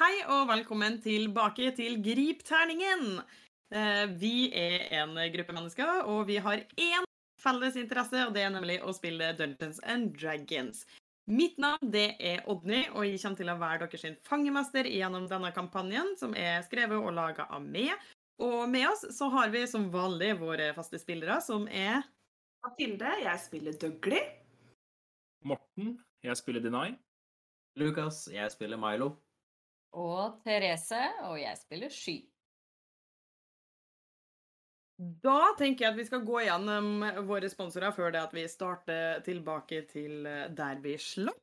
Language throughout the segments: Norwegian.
Hei og velkommen tilbake til Grip-terningen. Eh, Vi er en gruppe mennesker, og vi har én felles interesse, og det er nemlig å spille Dungeons and Dragons. Mitt navn det er Odny, og jeg kommer til å være deres fangemester gjennom denne kampanjen, som er skrevet og laga av meg. Og med oss så har vi som vanlig våre faste spillere, som er Mathilde, jeg spiller Dougley. Morten, jeg spiller Deny. Lukas, jeg spiller Milo. Og Therese, og jeg spiller Sky. Da tenker jeg at vi skal gå gjennom våre sponsorer før det at vi starter tilbake til eh, der vi slapp.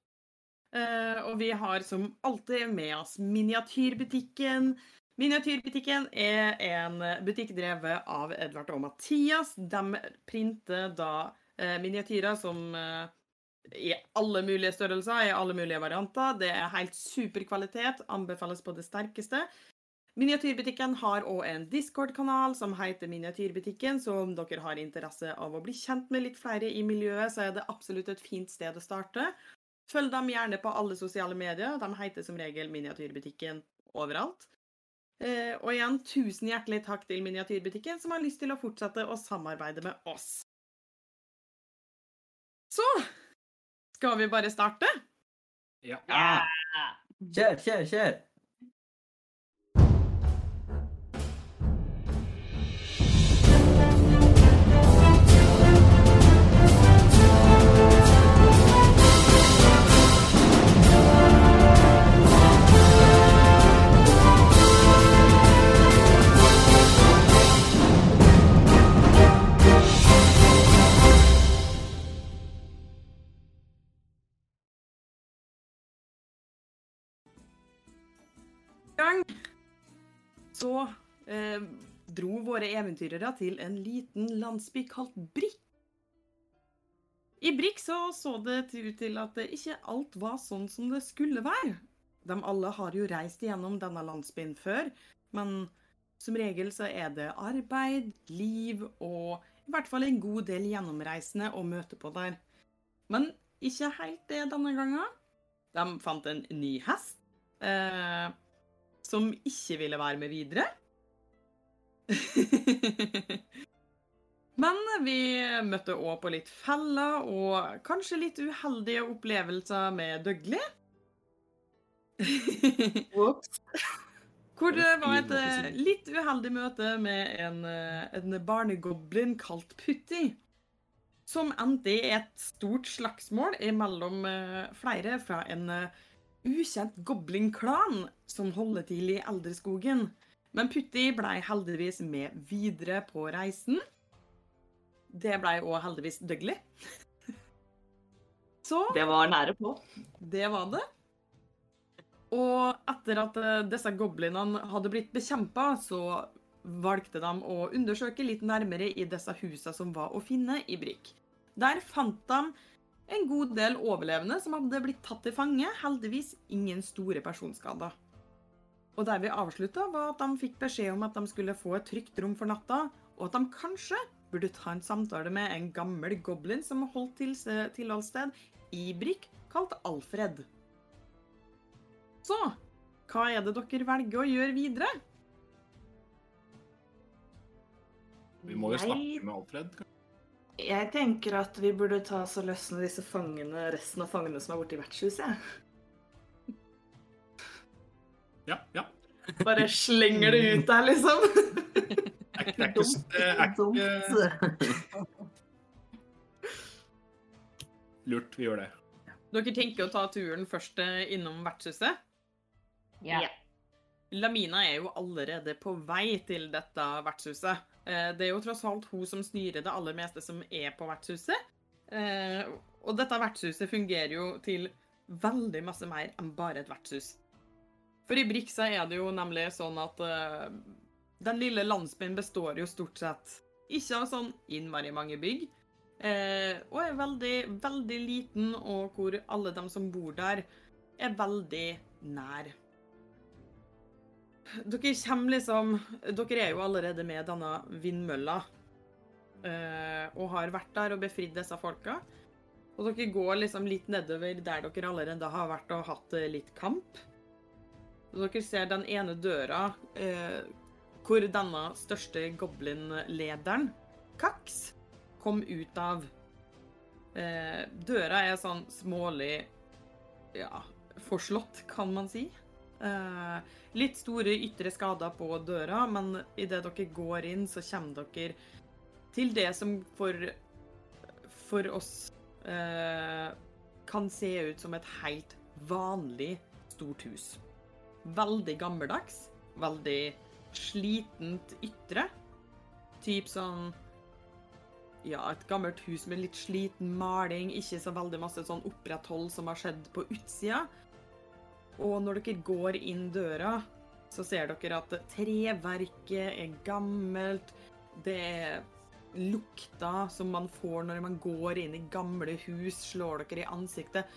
Eh, og vi har som alltid med oss Miniatyrbutikken. Miniatyrbutikken er en butikk drevet av Edvard og Mathias. De printer da eh, miniatyrer som i alle mulige størrelser, i alle mulige varianter. Det er helt super kvalitet, anbefales på det sterkeste. Miniatyrbutikken har òg en Discord-kanal som heter Miniatyrbutikken, så om dere har interesse av å bli kjent med litt flere i miljøet, så er det absolutt et fint sted å starte. Følg dem gjerne på alle sosiale medier. De heter som regel Miniatyrbutikken overalt. Eh, og igjen, tusen hjertelig takk til Miniatyrbutikken, som har lyst til å fortsette å samarbeide med oss. Så skal vi bare starte? Ja. Ja! Kjør, kjør, kjør! Gang så eh, dro våre eventyrere til en liten landsby kalt Brikk. I Brikk så, så det ut til at ikke alt var sånn som det skulle være. De alle har jo reist gjennom denne landsbyen før, men som regel så er det arbeid, liv og i hvert fall en god del gjennomreisende å møte på der. Men ikke helt det denne gangen. De fant en ny hest. Eh, som ikke ville være med videre. Men vi møtte òg på litt feller og kanskje litt uheldige opplevelser med Dougley. Hvor det var et litt uheldig møte med en, en barnegoblin kalt Putti. Som endte i et stort slagsmål mellom eh, flere fra en eh, ukjent goblin-klan som holder til i Eldreskogen. Men Putti ble heldigvis med videre på reisen. Det ble òg heldigvis Dougley. Så Det var nære på. det var det. Og etter at eh, disse goblinene hadde blitt bekjempa, så valgte de å undersøke litt nærmere i disse husene som var å finne i Brikk. Der fant de en god del overlevende som hadde blitt tatt til fange. Heldigvis ingen store personskader. Og der vi avslutta, var at de fikk beskjed om at de skulle få et trygt rom for natta, og at de kanskje burde ta en samtale med en gammel goblin som holdt til tilholdssted i Brikk, kalt Alfred. Så hva er det dere velger å gjøre videre? Vi må jo snakke med Alfred. kanskje? Jeg tenker at vi burde ta oss og løsne disse fangene, resten av fangene som er borte i vertshuset. Ja, ja. Bare slenger det ut der, liksom. Det er ikke, lurt vi gjør det. Dere tenker å ta turen først eh, innom vertshuset? Ja. Ja. Lamina er jo allerede på vei til dette vertshuset. Eh, Det er jo tross alt hun som styrer det aller meste som er på vertshuset. Eh, Og dette vertshuset fungerer jo til veldig masse mer enn bare et vertshus. For i Briksa er det jo nemlig sånn at eh, den lille landsbyen består jo stort sett ikke av sånn innmari mange bygg, og er veldig, veldig liten, og hvor alle de som bor der, er veldig nær. Dere kommer liksom Dere er jo allerede med denne vindmølla. eh, og har vært der og befridd disse folka. Og dere går liksom litt nedover der dere allerede har vært og hatt eh, litt kamp. Og dere ser den ene døra eh, hvor denne største goblin-lederen, Kax, kom ut av. Døra er sånn smålig ja, forslått, kan man si. Eh, litt store ytre skader på døra, men idet dere går inn, så kommer dere til det som for, for oss eh, kan se ut som et helt vanlig stort hus. Veldig gammeldags, veldig slitent ytre. Typ sånn Ja, et gammelt hus med litt sliten maling, ikke så veldig masse sånn oppretthold som har skjedd på utsida. Og når dere går inn døra, så ser dere at treverket er gammelt. Det er lukta som man får når man går inn i gamle hus, slår dere i ansiktet.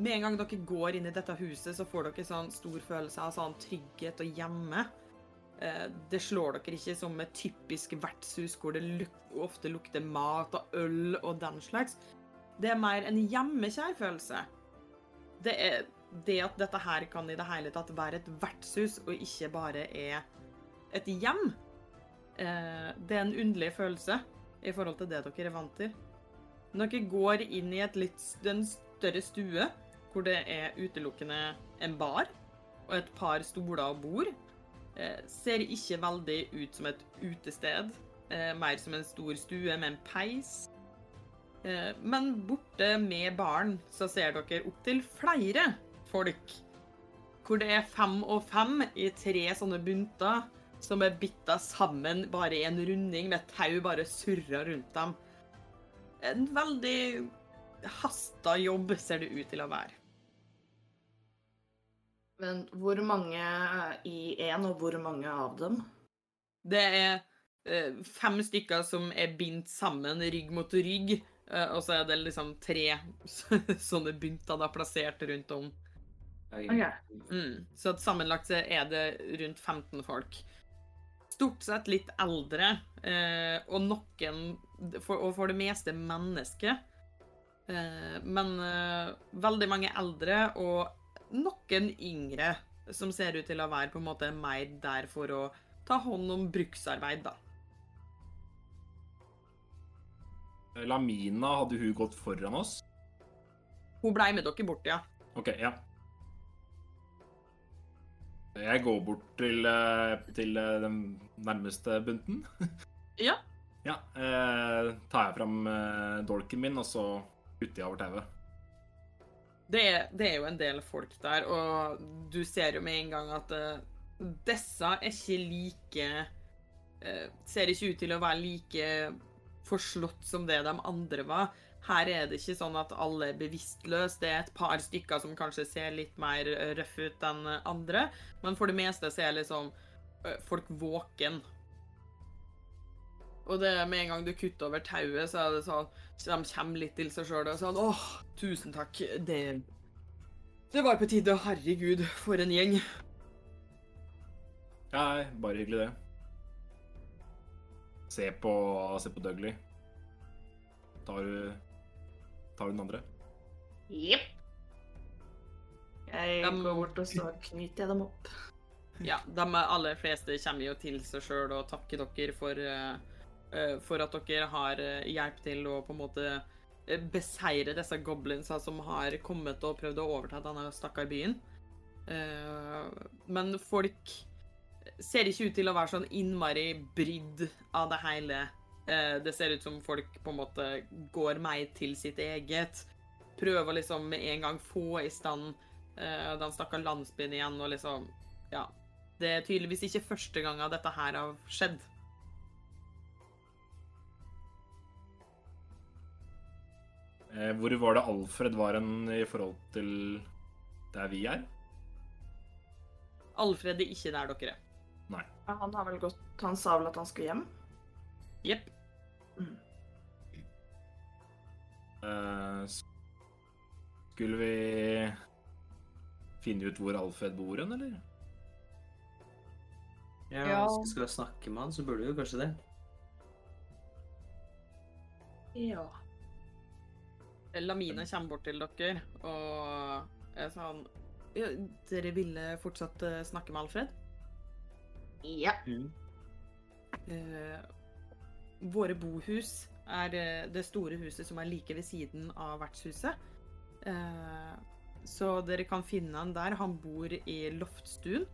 Med en gang dere går inn i dette huset, så får dere sånn stor følelse av sånn trygghet og hjemme. Eh, Det slår dere ikke som et typisk vertshus hvor det ofte lukter mat og øl og den slags. Det er mer en hjemmekjær følelse. Det er det at dette her kan i det hele tatt være et vertshus og ikke bare er et hjem. Eh, Det er en underlig følelse i forhold til det dere er vant til. Når dere går inn i et litt en større stue, hvor det er utelukkende en bar og et par stoler og bord, eh, ser ikke veldig ut som et utested. Eh, mer som en stor stue med en peis. Men borte med baren så ser dere opptil flere folk. Hvor det er fem og fem i tre sånne bunter som er bitta sammen bare i en runding med tau bare surra rundt dem. En veldig hasta jobb ser det ut til å være. Men hvor mange i én, og hvor mange av dem? Det er eh, fem stykker som er bindt sammen rygg mot rygg, eh, og så er det liksom tre sånne bunter da plassert rundt om. Ok. Mm. Så at sammenlagt så er det rundt 15 folk. Stort sett litt eldre, eh, og noen for, Og for det meste mennesker. Eh, men eh, veldig mange eldre, og noen yngre, som ser ut til å være på en måte mer der for å ta hånd om bruksarbeid, da. Lamina, hadde hun gått foran oss? Hun blei med dere bort, ja. OK, ja. Jeg går bort til, eh, til eh, den nærmeste bunten. Ja. Ja. Eh, tar jeg fram eh, dolken min, og så putter jeg over tauet. Det er, det er jo en del folk der, og du ser jo med en gang at uh, disse er ikke like uh, Ser ikke ut til å være like forslått som det de andre var. Her er det ikke sånn at alle er bevisstløse. Det er et par stykker som kanskje ser litt mer røff ut enn andre, men for det meste så er liksom folk våken. Og det med en gang du kutter over tauet, så er det sånn så de kommer litt til seg sjøl og sånn Åh, tusen takk. Det Det var på tide. Herregud, for en gjeng. Nei, bare hyggelig, det. Se på, se på Dougley. Tar du Tar du den andre? Jepp. Jeg Dem- går bort og så knyter jeg dem opp. Ja, de aller fleste kommer jo til seg sjøl og takker dere for, eh, eh, for at dere har hjelp til å på en måte eh, beseire disse goblinsa som har kommet og prøvd å overta denne stakkar byen. Uh, men folk ser ikke ut til å være sånn innmari brydd av det hele. Eh, det ser ut som folk på en måte går mer til sitt eget. Prøver liksom med en gang få i stand eh, den stakkars landsbyen igjen og liksom Ja. Det er tydeligvis ikke første gang dette her har skjedd. Eh, hvor var det Alfred var en i forhold til der vi er? Alfred er ikke der dere er. Nei. han har vel gått Han sa vel at han skulle hjem? Jepp. Eh, skulle vi finne ut hvor Alfred bor hen, eller? Ja, Ja. Hvis vi skal snakke med han, så burde vi jo kanskje det. Ja. Lamine kommer bort til dere og er sånn Ja, dere ville fortsatt eh, snakke med Alfred? Ja. Mm. Eh, våre bohus er eh, det store huset som er like ved siden av vertshuset. Eh, så dere kan finne han der. Han bor i loftstuen.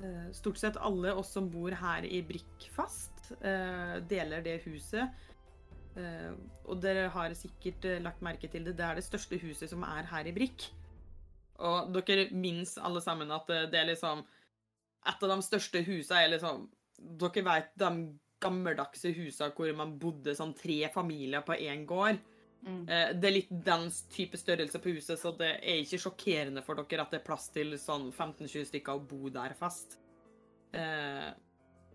Eh, stort sett alle oss som bor her i Brikkfast, deler det huset. Og dere har sikkert lagt merke til det. Det er det største huset som er her i Brikk. Og dere minnes alle sammen at det er liksom Et av de største husene er liksom Dere vet de gammeldagse husa hvor man bodde sånn tre familier på én gård. Mm. Eh, Det er litt den type størrelse på huset, så det er ikke sjokkerende for dere at det er plass til sånn 15-20 stykker å bo der fast. Eh,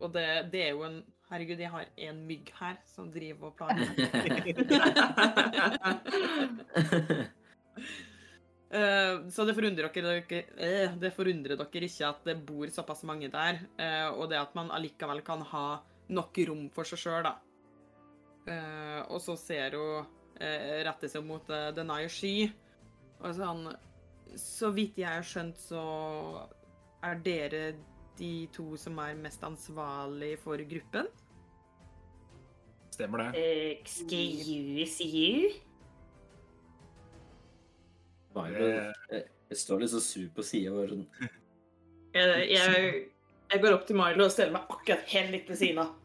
og det, det er jo en Herregud, jeg har en mygg her som driver og plager meg. Uh, så det forundrer dere, dere eh, det forundrer dere ikke at det bor såpass mange der, uh, og det at man allikevel kan ha nok rom for seg sjøl, da. Eh, og så ser hun eh, rette seg mot uh, Denai Sky, og sånn Så vidt jeg har skjønt, så er dere de to som er mest ansvarlig for gruppen. Stemmer det. Excuse you? Milo, står litt så sur på sida vår. Jeg, jeg, jeg går opp til Milo og steller meg akkurat helt litt ved siden av.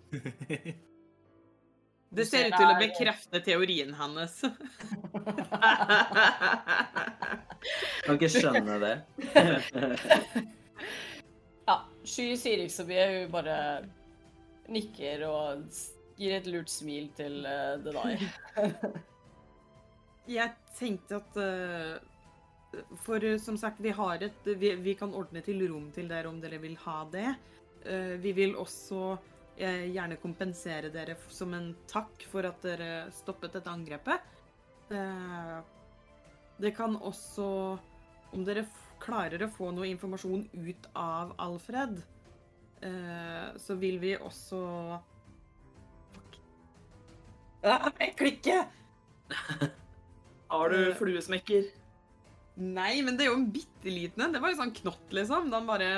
Det ser ut til å bekrefte teorien hennes. Kan ikke skjønne det. Ja, Sky sier ikke så mye. Hun bare nikker og gir et lurt smil til uh, Denai. Jeg tenkte at uh, For eh, som sagt, vi har et vi, vi kan ordne til rom til dere om dere vil ha det. Uh, vi vil også eh, gjerne kompensere dere som en takk for at dere stoppet dette angrepet. Eh, det kan også Om dere f klarer å få noe informasjon ut av Alfred, eh, så vil vi også Fuck. Ah, jeg klikker! Har du fluesmekker? Nei, men det er jo en bitte liten en. Det var jo sånn knott, liksom. Den bare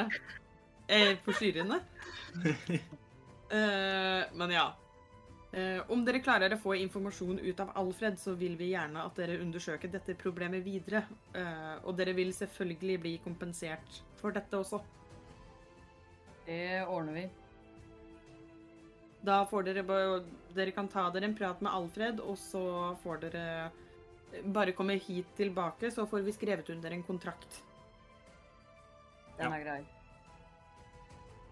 er forstyrrende. Eh, men ja. Eh, om dere klarer å få informasjon ut av Alfred, så vil vi gjerne at dere undersøker dette problemet videre. Eh, og dere vil selvfølgelig bli kompensert for dette også. Det ordner vi. Da får dere Dere kan ta dere en prat med Alfred, og så får dere bare komme hit tilbake, så får vi skrevet under en kontrakt. Den er grei.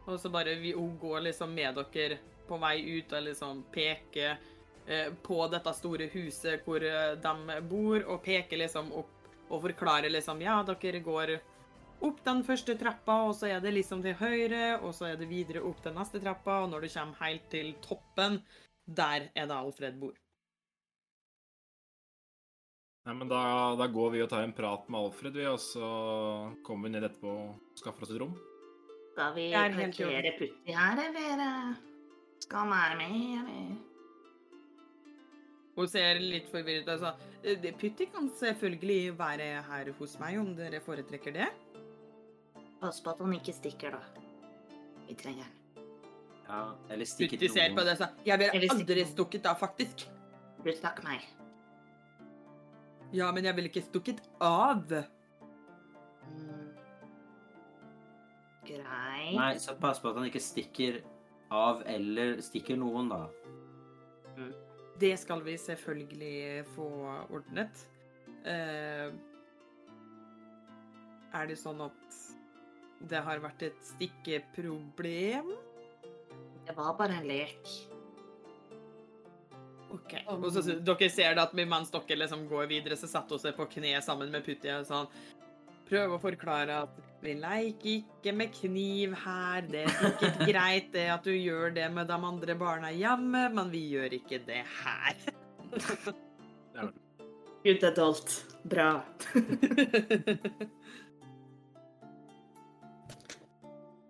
Og så bare vi, hun går liksom med dere på vei ut og liksom peker eh, på dette store huset hvor eh, de bor, og peker liksom opp og forklarer liksom Ja, dere går opp den første trappa, og så er det liksom til høyre, og så er det videre opp den neste trappa, og når du kommer helt til toppen, der er det Alfred bor. Nei, men da, da går vi og tar en prat med Alfred, vi, og så kommer vi ned etterpå og skaffer oss et rom. Skal vi er parkere Putti her, eller eh, skal han være med, eller? Hun ser litt forvirret ut. Altså, Putti kan selvfølgelig være her hos meg om dere foretrekker det. Pass på at han ikke stikker, da. Vi trenger han. Ja, eller stikket Putti ser på det og sa Jeg ville aldri stukket av, faktisk. Du stakk meg. Ja, men jeg ville ikke stukket av. Greit. Nei, så pass på at han ikke stikker av eller stikker noen, da. Det skal vi selvfølgelig få ordnet. Eh, er det sånn at det har vært et stikkeproblem? Det var bare en lek. OK. Og så, dere ser da at mens dere liksom går videre, så satte hun seg på kne sammen med Putti og sånn Prøv å forklare at vi leker ikke med kniv her. Det er sikkert greit det at du gjør det med de andre barna hjemme, men vi gjør ikke det her. Good adult. Bra.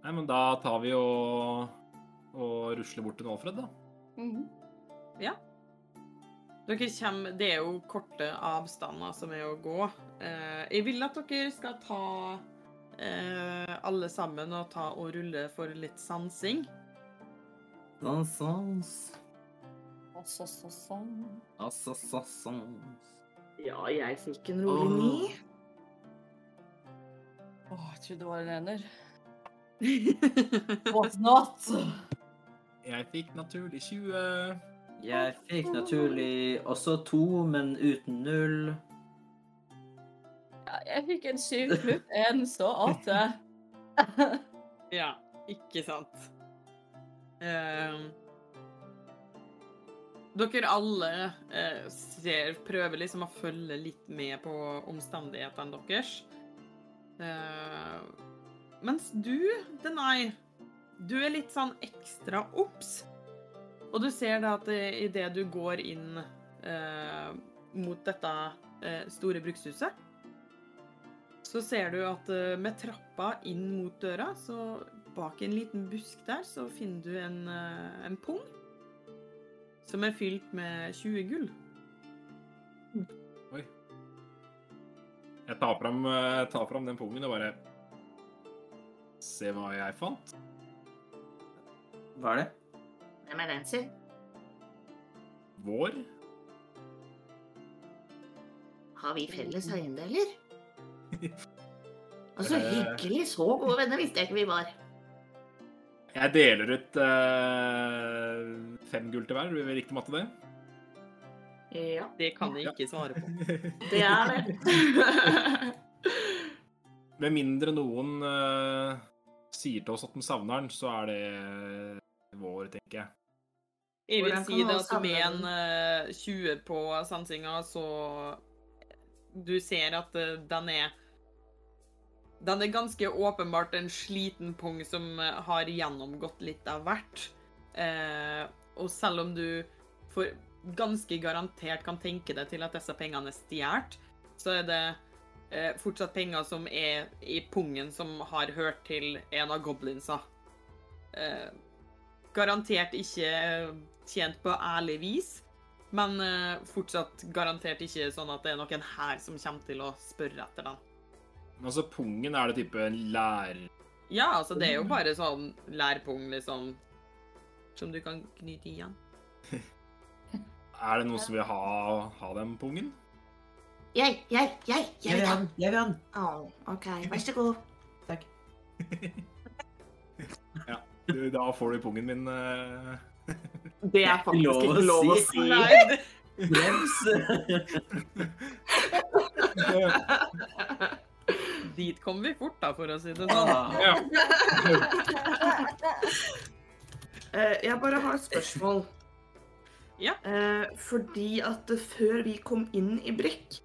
Nei, men da tar vi og, og rusler bort til Alfred, da. Ja. Dere kommer Det er jo korte avstander som er å gå. Eh, jeg vil at dere skal ta eh, alle sammen å ta og rulle for litt sansing. Så, sånn. Ja, jeg fikk en rolig ni. Åh, jeg trodde det var en ener. What not? Jeg fikk naturlig 20. Jeg fikk naturlig også to, men uten null. Jeg fikk en syv pluss en, så åtte. Ja, ikke sant. Eh, dere alle uh, ser, prøver liksom å følge litt med på omstendighetene deres. Uh, mens du, Denai, du er litt sånn ekstra obs. Og du ser da at eh, idet du går inn eh, mot dette eh, store brukshuset, så ser du at eh, med trappa inn mot døra, så bak en liten busk der, så finner du en, eh, en pung som er fylt med 20 gull. Jeg tar fram, eh, tar fram den pungen og bare Se hva jeg fant. Hva er det? Hvem er den, sin? Vår. Har vi felles eiendeler? Altså, Eh. hyggelig. Så gode venner visste jeg ikke vi var. Jeg deler ut uh, fem gull til hver. Blir det riktig matte, det? Ja, Det kan jeg ikke svare på. det er det. Med mindre noen uh, sier til oss at de savner den, så er det vår, tenker jeg. Jeg vil si det at med en eh, 20 på sansinga, så Du ser at eh, den er Den er ganske åpenbart en sliten pung som eh, har gjennomgått litt av hvert. Eh, og selv om du for ganske garantert kan tenke deg til at disse pengene er stjålet, så er det eh, fortsatt penger som er i pungen som har hørt til en av goblinsa. Eh, garantert ikke tjent på ærlig vis, men eh, fortsatt garantert ikke sånn at det er noen her som kommer til å spørre etter den. Men altså, pungen er det type en lær... Ja, altså det er jo bare sånn lærpung, liksom, som du kan knyte igjen. Er det noen som vil ha, ha den pungen? Jeg, jeg, jeg, Jeg vil ha den! Jeg vil ha den! Oh, OK. Vær så god. Du, Da får du pungen min. Det er faktisk Lov ikke lov å si. Brems! dit kom vi fort, da, for å si det sånn. Ah, Ja. Eh, Jeg bare har et spørsmål. Ja. Eh, fordi at før vi kom inn i Brikk,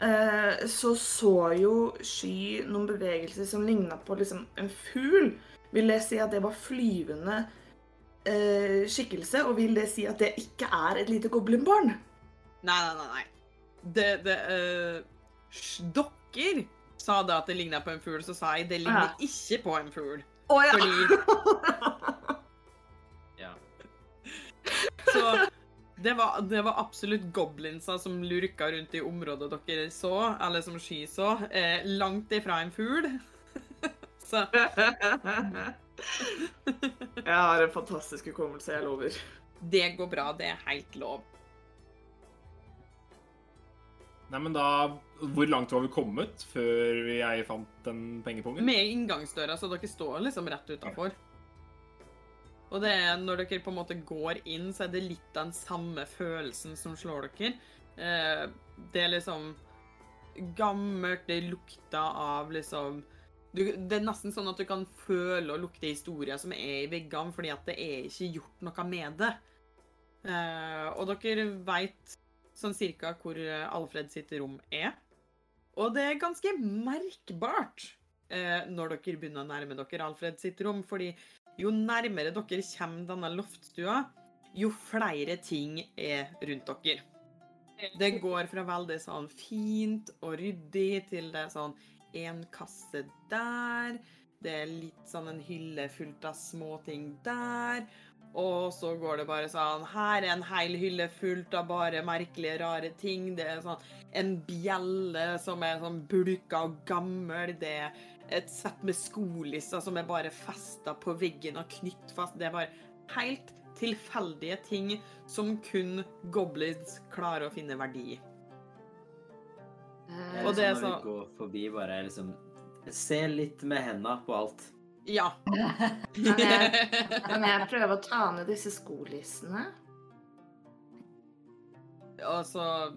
eh, så så jo Sky noen bevegelser som ligna på liksom en fugl. Vil jeg si at det var flyvende eh, skikkelse, og vil det si at det ikke er et lite goblinbarn? Nei, nei, nei. nei. Det, det uh, Dokker sa da at det ligna på en fugl, så sa jeg det ligner Ja. ikke på en fugl. Å ja! Fordi ja. Så det var, det var absolutt goblinser som lurka rundt i området dere så, eller som Sky så. Eh, langt ifra en fugl. så Jeg har en fantastisk hukommelse, jeg lover. det går bra. Det er helt lov. Nei, men da Hvor langt var vi kommet før jeg fant den pengepungen? Med inngangsdøra, så dere står liksom rett utafor. Og det er når dere på en måte går inn, så er det litt den samme følelsen som slår dere. Eh, det er liksom gammelt, det lukter av liksom du, Det er nesten sånn at du kan føle og lukte historier som er i veggene, fordi at det er ikke gjort noe med det. Eh, og dere veit sånn cirka hvor Alfred sitt rom er. Og det er ganske merkbart eh, når dere begynner å nærme dere Alfred sitt rom, fordi jo nærmere dere kommer denne loftstua, jo flere ting er rundt dere. Det går fra veldig sånn fint og ryddig til det sånn en kasse der, det er litt sånn en hylle fullt av småting der, Og så går det bare sånn Her er en hel hylle fullt av bare merkelige, rare ting. Det er sånn en bjelle som er sånn bulka og gammel. Det er et sett med skolisser som er bare festa på veggen og knytt fast. Det er bare helt tilfeldige ting som kun goblins klarer å finne verdi i. Eh, Og det er sånn når så- vi går forbi, bare liksom Se litt med henda på alt. Ja. Kan jeg, kan jeg prøve å ta ned disse skolissene? altså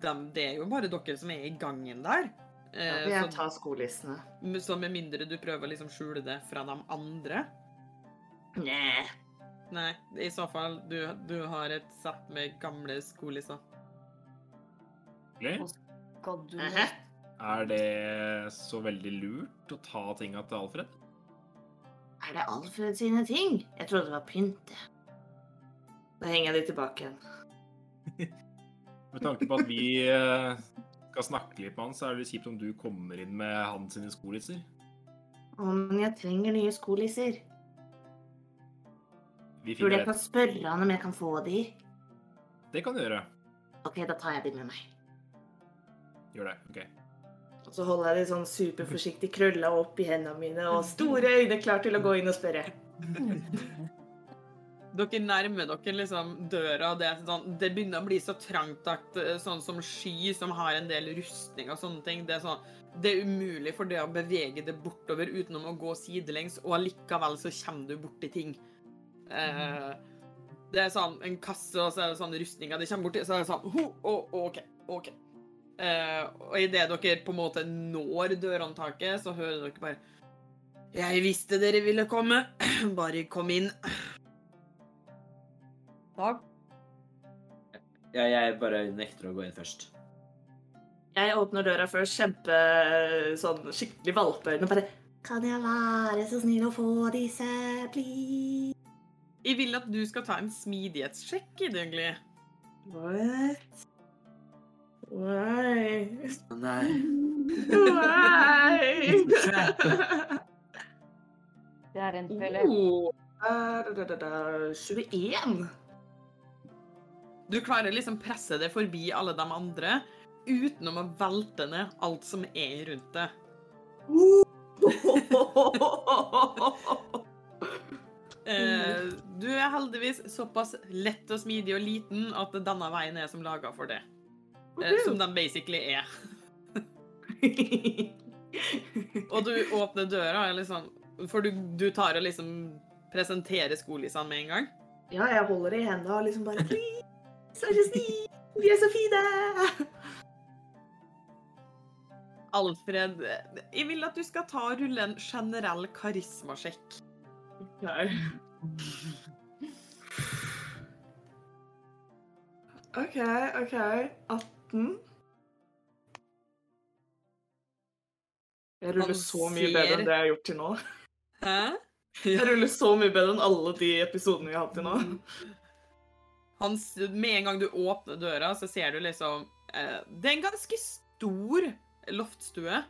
dem, Det er jo bare dere som er i gangen der. Da Eh, vil jeg ta skolissene. Så med mindre du prøver å liksom skjule det fra de andre Nei. Nei, i så fall du, du har et sett med gamle skolisser. Egentlig. Skal du Hæ? Er det så veldig lurt å ta tinga til Alfred? Er det Alfred sine ting? Jeg trodde det var pynt. Da henger jeg de tilbake igjen. Med tanke på at vi eh, skal snakke litt med han, så er det kjipt om du kommer inn med hans sine skolisser. Å, men jeg trenger nye skolisser. Tror du jeg kan spørre han om jeg kan få de? Det kan du gjøre. OK, da tar jeg de med meg. Gjør det. OK. Og så holder jeg de sånn superforsiktig krølla opp i hendene mine og store øyne klar til å gå inn og spørre. Dere nærmer dere liksom døra, og det, sånn, det begynner å bli så trangt at eh, sånn som Sky, som har en del rustning og sånne ting, det er sånn det er umulig for det å bevege det bortover utenom å gå sidelengs, og allikevel så kommer du borti ting. Eh, det er sånn en kasse, og så er det sånn rustninger de kommer borti, så er det sånn ho, å, OK, OK. Eh, og idet dere på en måte når dørhåndtaket, så hører dere bare Jeg visste dere ville komme. Bare kom inn. Takk. Ja, jeg bare nekter å gå inn først. Jeg åpner døra først, kjempe sånn skikkelig valpeøyne bare Kan jeg være så snill å få disse, please? Jeg vil at du skal ta en smidighetssjekk i det, egentlig. What? Why? Nei. Why? Det er en felle. oh, da, da, da, da, 21. Du klarer liksom presse det forbi alle de andre utenom å velte ned alt som er rundt det. Eh, du er heldigvis såpass lett og smidig og liten at denne veien er som laga for det. Eh, som de basically er. Og du åpner døra, eller sånn For du, du tar og liksom presenterer skolissene med en gang. ja, jeg holder det i hendene og liksom bare Please, vær så snill! Vi er så fine! Alfred, jeg vil at du skal ta og rulle en generell karismasjekk. Nei. OK, OK. 18. Jeg ruller så mye bedre enn det jeg har gjort til nå. Hæ? Jeg ruller så mye bedre enn alle de episodene vi har hatt til nå. Han, med en gang du åpner døra, så ser du liksom eh, Det er en ganske stor loftstue.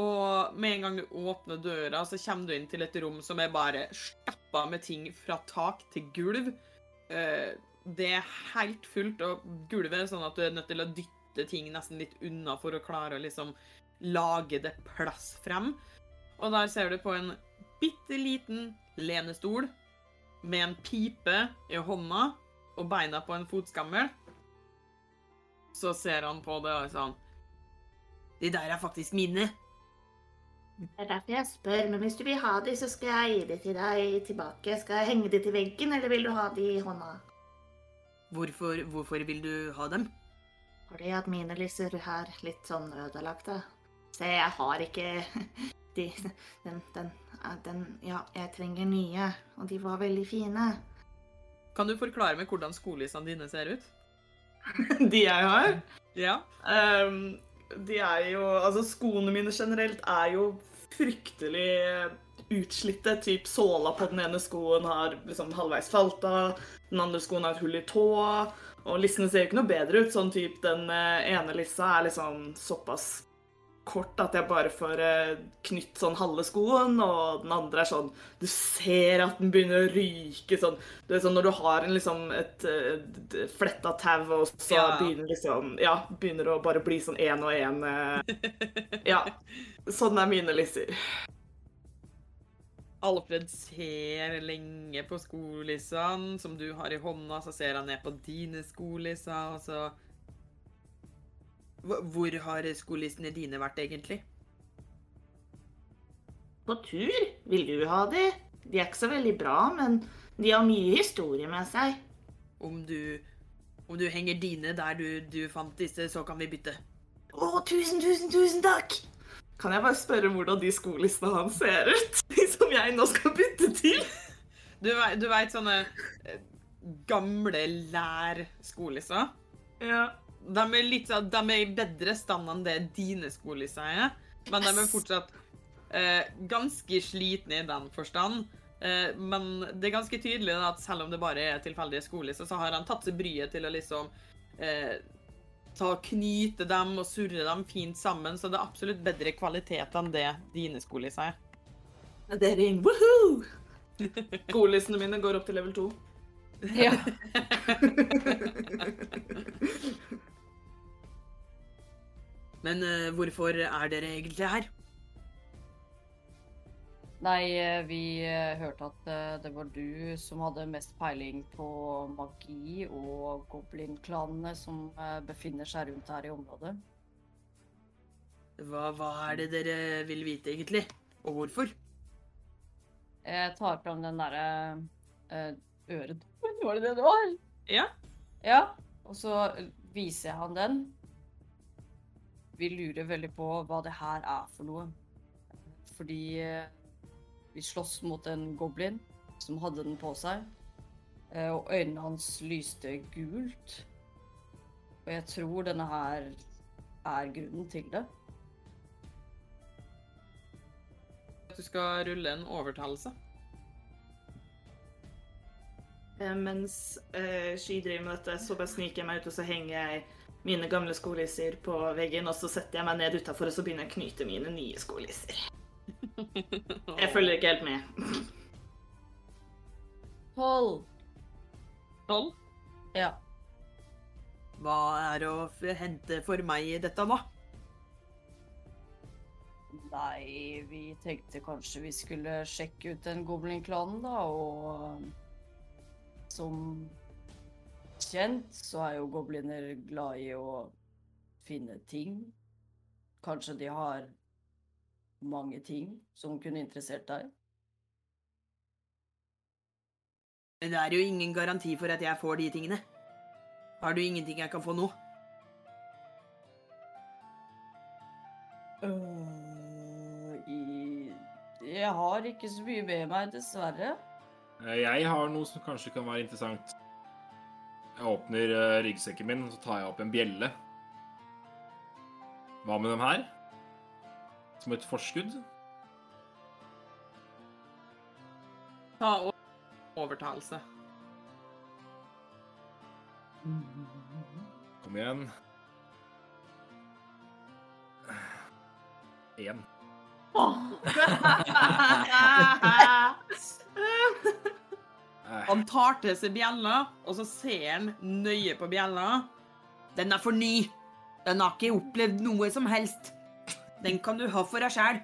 Og med en gang du åpner døra, så kommer du inn til et rom som er bare stappa med ting fra tak til gulv. Eh, det er helt fullt, og gulvet er sånn at du er nødt til å dytte ting nesten litt unna for å klare å liksom lage det plass frem. Og der ser du på en bitte liten lenestol med en pipe i hånda og beina på en fotskammel. Så ser han på det og er sånn De der er faktisk mine. Det er derfor jeg spør, men hvis du vil ha de, så skal jeg gi de til deg tilbake. Skal jeg henge de til veggen, eller vil du ha de i hånda? Hvorfor, hvorfor vil du ha dem? Fordi at mine lyser er litt sånn ødelagte. Se, jeg har ikke de Den, den, den Ja, jeg trenger nye, og de var veldig fine. Kan du forklare meg hvordan skolelysene dine ser ut? De jeg har? Ja. Um, de er jo Altså, skoene mine generelt er jo fryktelig utslitte. Typ såla på den ene skoen har liksom halvveis falt av, den andre skoen har et hull i tåa. Og lissene ser jo ikke noe bedre ut. Sånn typ den eh, ene lissa er liksom såpass kort at jeg bare får eh, knytt sånn halve skoen, og den andre er sånn Du ser at den begynner å ryke sånn. Det er sånn når du har en, liksom, et et, et fletta tau, og så Ja. begynner liksom Ja, begynner å bare bli sånn én og én. Ja. Sånn er mine lisser. Alfred ser lenge på skolissene som du har i hånda, så ser han ned på dine skolisser, og så Hvor har skolissene dine vært, egentlig? På tur? Vil du ha de? De er ikke så veldig bra, men de har mye historie med seg. Om du Om du henger dine der du, du fant disse, så kan vi bytte. Å, tusen, tusen, tusen takk! Kan jeg bare spørre hvordan de skolissene hans ser ut? De som jeg nå skal bytte til? Du, du veit sånne eh, gamle lær-skolisser? Ja. De er litt sånn, de er i bedre stand enn det dine skolisser er, men de er fortsatt eh, ganske slitne i den forstand. Eh, men det er ganske tydelig at selv om det bare er tilfeldige skolisser, så har han tatt seg bryet til å liksom eh, ta og knyte dem og surre dem fint sammen, så det er absolutt bedre kvalitet enn det dine skolisser er. Det er inn. Woohoo! Skolissene mine går opp til level 2. Ja. Men uh, hvorfor er dere egentlig her? Nei, eh, vi eh, hørte at eh, det var du som hadde mest peiling på magi og goblinklanene som befinner seg rundt her i området. Hva, hva er det dere vil vite, egentlig? Og hvorfor? Jeg tar fram den derre eh. Var det det det var? Ja. Ja, og så viser jeg han den. Vi lurer veldig på hva det her er for noe. Fordi vi slåss mot en goblin som hadde den på seg. eh, Og øynene hans lyste gult. Og jeg tror denne her er grunnen til det. Du skal rulle en overtalelse. Eh, Mens uh, Sky driver med dette, så bare sniker jeg meg ut, og så henger jeg mine gamle skolisser på veggen, og så setter jeg meg ned utafor, og så begynner jeg å knyte mine nye skolisser. Jeg følger ikke helt med. Tolv. Tolv. Ja. Hva er å f- hente for meg i dette, da? Nei, vi tenkte kanskje vi skulle sjekke ut den goblin-klanen, da, og som kjent så er jo gobliner glad i å finne ting. Kanskje de har mange ting som kunne interessert deg? Men det er jo ingen garanti for at jeg får de tingene. Har du ingenting jeg kan få nå? I... Jeg har ikke så mye med meg, dessverre. Eh, Jeg har noe som kanskje kan være interessant. Jeg åpner eh, ryggsekken min, og så tar jeg opp en bjelle. Hva med dem her? Som et forskudd? Ta o- overtalelse. Kom igjen. Én. Han tar til seg bjella, og så ser han nøye på bjella. Den er for ny. Den har ikke opplevd noe som helst. Den kan du ha for deg sjæl.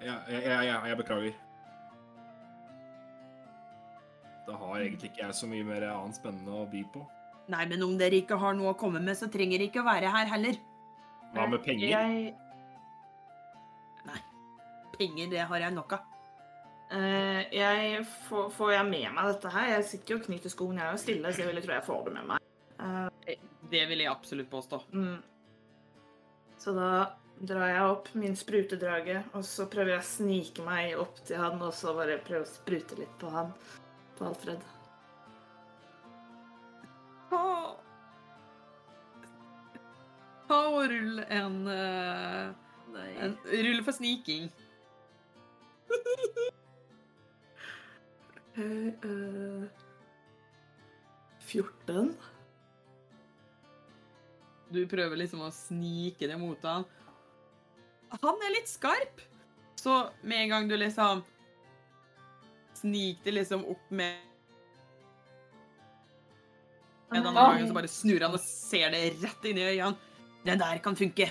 Ja, ja, ja, ja, jeg beklager. Da har egentlig ikke jeg så mye mer annet spennende å by på. Nei, men om dere ikke har noe å komme med, så trenger dere ikke å være her heller. Hva med penger? Jeg, Penger, det har jeg nok av. Uh, jeg får, får jeg med meg dette her? Jeg sitter jo og knyter skoen, jeg er jo stille, så jeg vil tro jeg får det med meg. Uh, Det vil jeg absolutt påstå. mm. Så da drar jeg opp min sprutedrage, og så prøver jeg å snike meg opp til han, og så bare prøve å sprute litt på han. På Alfred. Ta Ta og rull en, eh, en Rull for sniking. Eh, eh, 14. Du prøver liksom å snike det mot han, han er litt skarp. Så med en gang du liksom Snik det liksom opp med med annen gang gangen så bare snur han og ser det rett inn i øynene. Den der kan funke.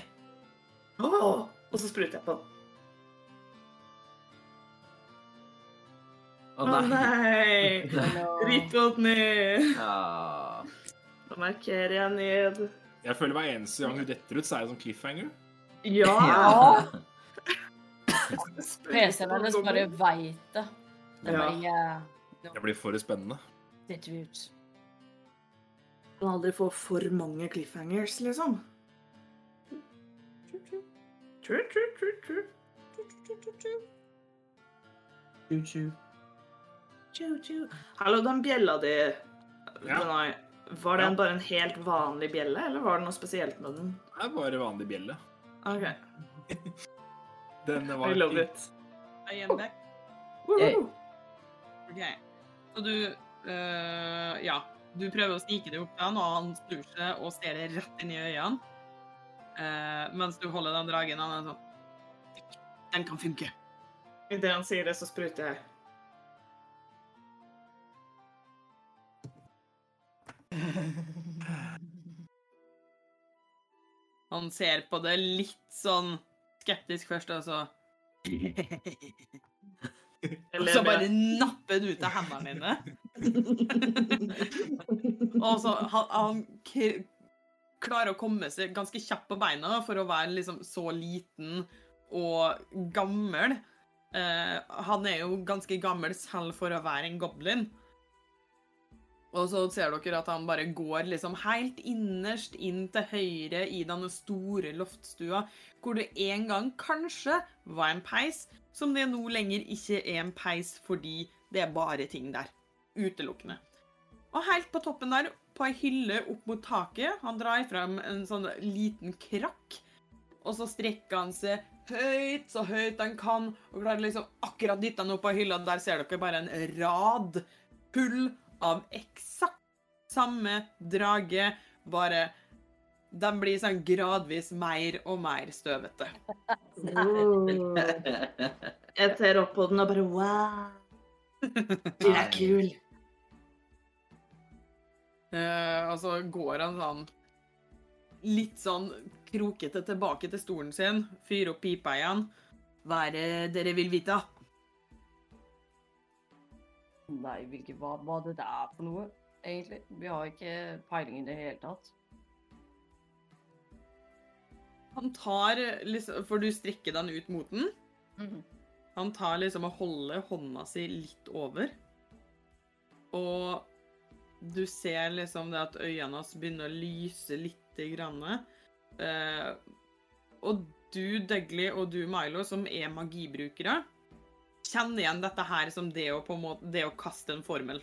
Åh, og så spruter jeg på den. Å oh, nei! Ritt opp ned. Ja. Da markerer jeg ned. Jeg føler hver eneste gang hun detter ut, så er det sånn cliffhanger. Ja! PC-en hennes bare veit det. Den Ja. bare Det blir for spennende. detter ut. Kan aldri få for mange cliffhangers, liksom. Hallo, den bjella di, Ja. Var den Ja. bare en helt vanlig bjelle, eller var det noe spesielt med den? Det er bare vanlig bjelle. OK, Den var I love it. I am back. Woohoo. OK. Så du uh, Ja. Du prøver å snike deg opp til han, og han snur seg og ser deg rett inn i øynene. Uh, mens du holder den dragen. Han er sånn Den kan funke. Idet han sier det, så spruter jeg. Han ser på det litt sånn skeptisk først, og så Og så bare napper det ut av hendene dine. Og så han, han klarer å komme seg ganske kjapt på beina for å være liksom så liten og gammel. Eh, han er jo ganske gammel selv for å være en goblin. Og så ser dere at han bare går liksom helt innerst inn til høyre i denne store loftstua, hvor det en gang kanskje var en peis, som det nå lenger ikke er en peis fordi det er bare ting der. Utelukkende. Og helt på toppen der, på ei hylle opp mot taket, han drar fram en sånn liten krakk, og så strekker han seg høyt, så høyt han kan, og klarer liksom akkurat dytte han opp på hylla. Der ser dere bare en rad full av eksakt samme drage, bare den blir sånn gradvis mer og mer støvete. Jeg ser opp på den og bare wow. Du er kul. Uh, og så går han sånn litt sånn krokete tilbake til stolen sin, fyrer opp pipa igjen. Hva er det dere vil vite? Nei, hvilke, hva, hva det er for noe, egentlig. Vi har ikke peiling i det hele tatt. Han tar liksom For du strekker den ut mot den. Han tar liksom og holder hånda si litt over. Og du ser liksom det at øynene hans begynner å lyse lite grann. Eh, og du, Dagli, og du, Milo, som er magibrukere, kjenner igjen dette her som det å, på en måte, det å kaste en formel.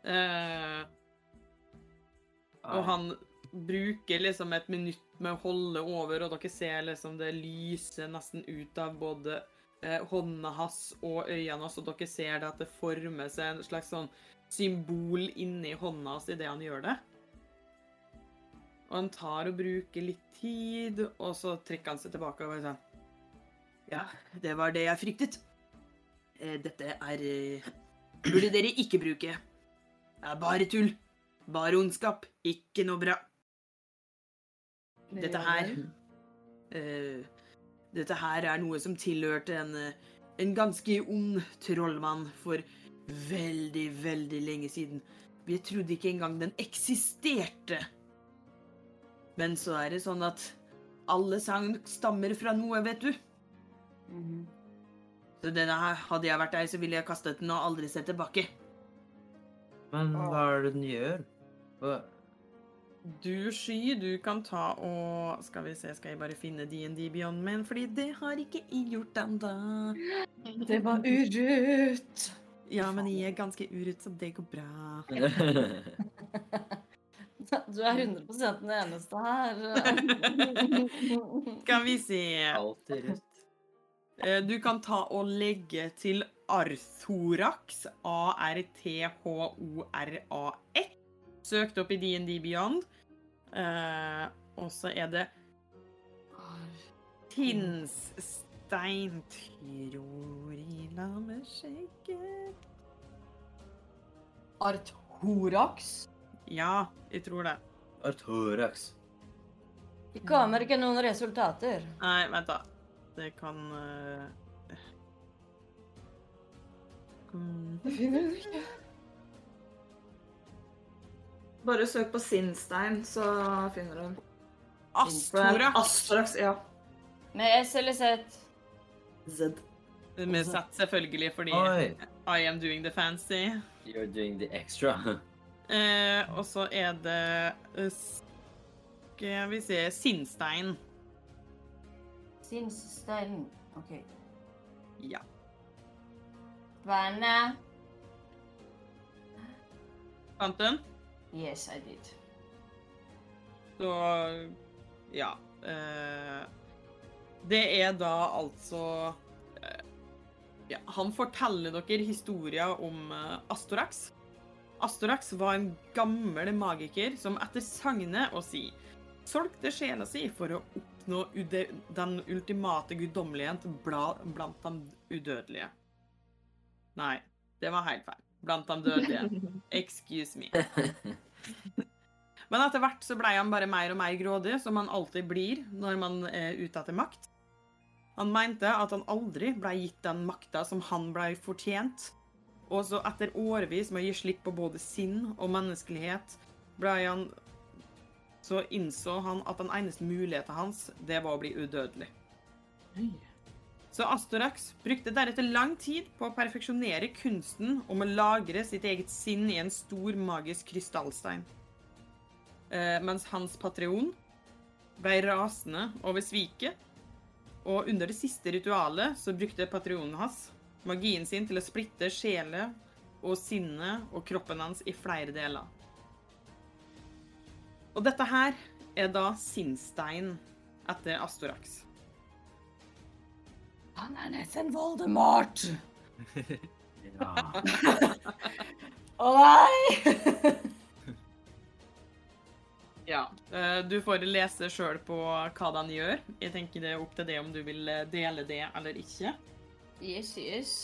Uh, og han bruker liksom et minutt med å holde over, og dere ser liksom det lyser nesten ut av både eh, hånda hans og øynene hans, og dere ser det at det former seg en slags sånn symbol inni hånda hans idet han gjør det. Og han tar og bruker litt tid, og så trekker han seg tilbake og bare sånn Ja, det var det jeg fryktet. Eh, Dette er eh, Burde dere ikke bruke. Det er bare tull. Bare ondskap. Ikke noe bra. Dette her eh, Dette her er noe som tilhørte en, en ganske ond trollmann for veldig, veldig lenge siden. Vi trodde ikke engang den eksisterte. Men så er det sånn at alle sang stammer fra noe, vet du. Mhm. Så denne her, hadde jeg vært deg, så ville jeg kastet den og aldri sett tilbake. Men hva er det den gjør? Hva? Du, Sky, du kan ta og Skal vi se, skal jeg bare finne DND Beyond Men, fordi det har ikke jeg gjort ennå. Det var urut. Ja, men jeg er ganske urut, så det går bra. Du er 100 den eneste her. Skal vi se. Alltid rett. Eh, Du kan ta og legge til Arthorax, A-R-T-H-O-R-A-X. Søkt opp i DND Beyond. Eh, og så er det Tinsstein tror i skjegget Arthorax? Ja, jeg tror det. Arthorax. Det kommer ikke noen resultater. Nei, vent da. Det kan eh, mm, Jeg finner den ikke. Bare søk på Sinnstein, så finner du den. Astorax. Astorax, ja. Med S eller Z? Z. Med Z, selvfølgelig fordi Oi. I am doing the fancy. You're doing the extra. Eh, og så er det eh, Skal vi se Sinnstein. Sinnstein. OK. Ja. Verne. Fant den? Yes, I did. Så ja. Eh, det er da altså eh, ja, Han forteller dere historien om eh, Astorax. Astorax var en gammel magiker som etter sagnet å si solgte sjela si for å oppnå den ultimate guddommelighet bla blant de udødelige. Nei, det var helt feil. Blant de dødelige. Excuse me. Men etter hvert så ble han bare mer og mer grådig, som han alltid blir når man er ute etter makt. Han mente at han aldri ble gitt den makta som han ble fortjent. Og så etter årevis med å gi slipp på både sinn og menneskelighet, ble han Så innså han at den eneste muligheten hans, det var å bli udødelig. Så Astorax brukte deretter lang tid på å perfeksjonere kunsten om å lagre sitt eget sinn i en stor magisk krystallstein. Eh, mens hans patron ble rasende over sviket, og under det siste ritualet så brukte patronen hans magien sin til å splitte sjelen og sinnet og kroppen hans i flere deler. Og dette her er da sinnstein etter Astorax. Han er nesten Voldemort. Ja. Å nei! Ja. eh, Du får lese sjøl på hva den gjør. Jeg tenker det er opp til det om du vil eh, dele det eller ikke. yes, yes.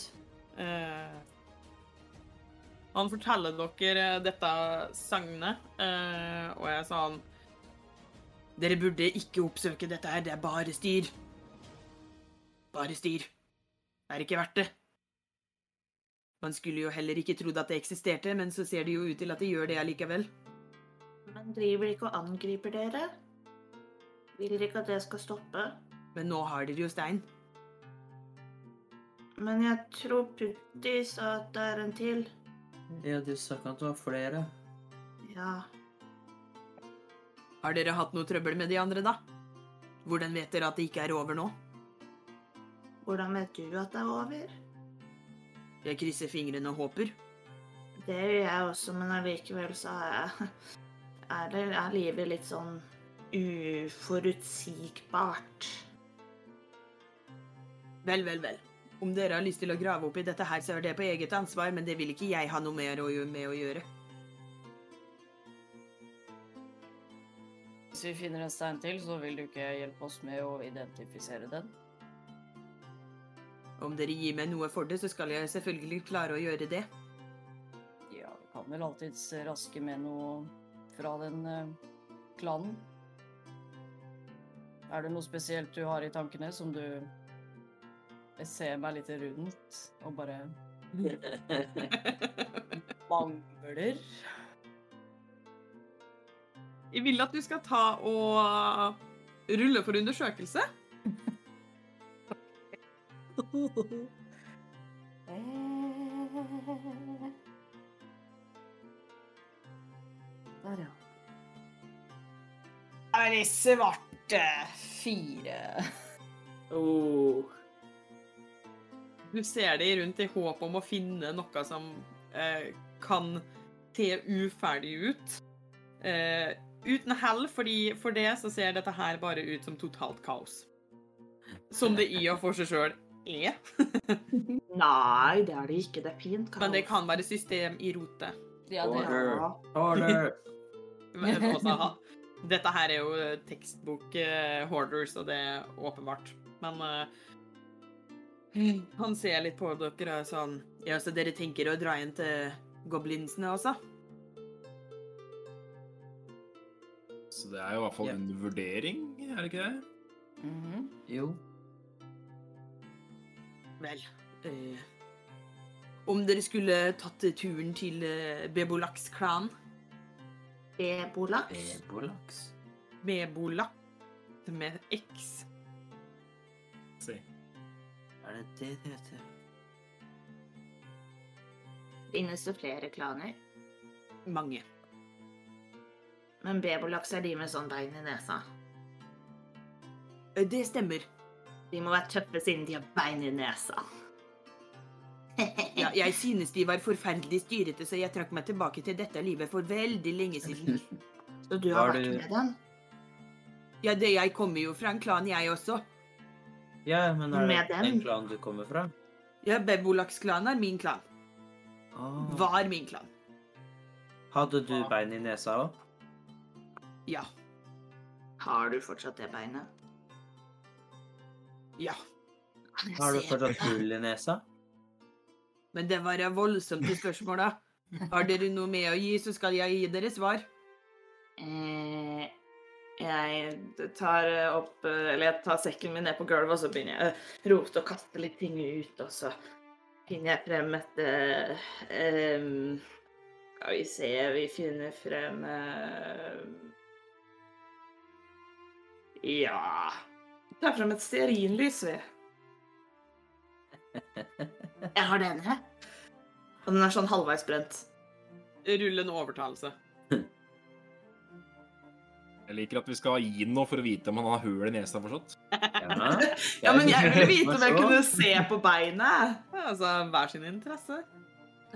Han forteller dere eh, dette sagnet, eh, og jeg sa han Dere burde ikke oppsøke dette her, det er bare styr. Bare styr. Det er ikke verdt det. Man skulle jo heller ikke trodd at det eksisterte, men så ser det jo ut til at det gjør det allikevel. Men driver ikke og angriper dere? Vil dere ikke at det skal stoppe? Men nå har dere jo stein. Men jeg tror Putti sa at det er en til. Ja, du sa ikke at det var flere. Ja. Har dere hatt noe trøbbel med de andre, da? Hvordan vet dere at det ikke er over nå? Hvordan vet du at det er over? Jeg krysser fingrene og håper. Det gjør jeg også, men allikevel så er, jeg, er, det, er livet litt sånn uforutsigbart. Vel, vel, vel. Om dere har lyst til å grave opp i dette her, så er det på eget ansvar, men det vil ikke jeg ha noe mer med å gjøre. Hvis vi finner en stein til, så vil du ikke hjelpe oss med å identifisere den. Om dere gir meg noe for det, så skal jeg selvfølgelig klare å gjøre det. Ja, vi kan vel alltids raske med noe fra den eh, klanen. Er det noe spesielt du har i tankene som du Jeg ser meg litt rundt og bare mangler. Jeg vil at du skal ta og rulle for undersøkelse. Eh. Der, ja. Er det svarte fire? Oh. Du ser deg rundt i håp om å finne noe som eh, kan se uferdig ut. Eh, uten hell, fordi for det så ser dette her bare ut som totalt kaos. Som det i og for seg sjøl er. Nei, det er det ikke. Det er fint. Men det kan være system i rotet. Ja, det Order. Order. Men også ha- Dette her er jo tekstbok eh, og så det er åpenbart. Men eh, han ser litt på dere og er sånn Ja, så dere tenker å dra inn til goblinsene også? Så det er jo i hvert fall Ja. en vurdering, er det ikke det? Mhm. Jo. Vel eh, Om dere skulle tatt turen til uh, Bebolaks-klan Bebolaks? Bebolaks. Bebolak med X. Er det det det heter? Finnes det flere klaner? Mange. Men bebolaks er de med sånn bein i nesa. Eh, Det stemmer. De må være tøffe siden de har bein i nesa. Ja, jeg synes de var forferdelig styrete, så jeg trakk meg tilbake til dette livet for veldig lenge siden. Så du har, har vært du- med dem? Ja, det, jeg kommer jo fra en klan, jeg også. Ja, men er det dem? den klanen du kommer fra? Ja, Bebolaks-klanen er min klan. Oh. Var min klan. Hadde du bein i nesa òg? Ja. Har du fortsatt det beinet? Ja. Har du fortsatt det? hull i nesa? Men det var voldsomt til spørsmålet. Har dere noe med å gi, så skal jeg gi dere svar. Eh, jeg tar opp eh, Eller jeg tar sekken min ned på gulvet, og så begynner jeg å rote og kaste litt ting ut, og så finner jeg frem et eh, em, Skal vi se Vi finner frem eh, Ja Vi tar frem et stearinlys, vi. Jeg har denne. Og den er sånn halvveis brent. Rull en overtalelse. Jeg liker at vi skal gi noe for å vite om han har hull i nesa fortsatt. Ja. Ja, men jeg ville vite om jeg kunne se på beinet. Altså, hver sin interesse.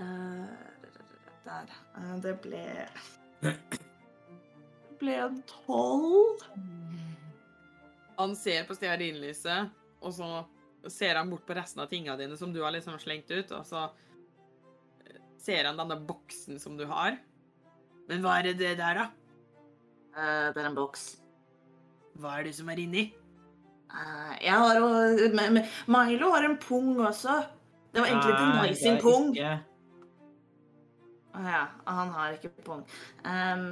Eh, der. Eh, det ble Det ble en tolv. Han ser på stearinlyset, og så ser han bort på resten av tingene dine som du har liksom slengt ut, og så eh, ser han denne boksen som du har. Men hva er det der, da? Eh, det er en boks. Hva er det som er inni? Uh, jeg har jo Milo har en pung også. Det var egentlig til Mai sin pung. Å ja, han har ikke pung. Um,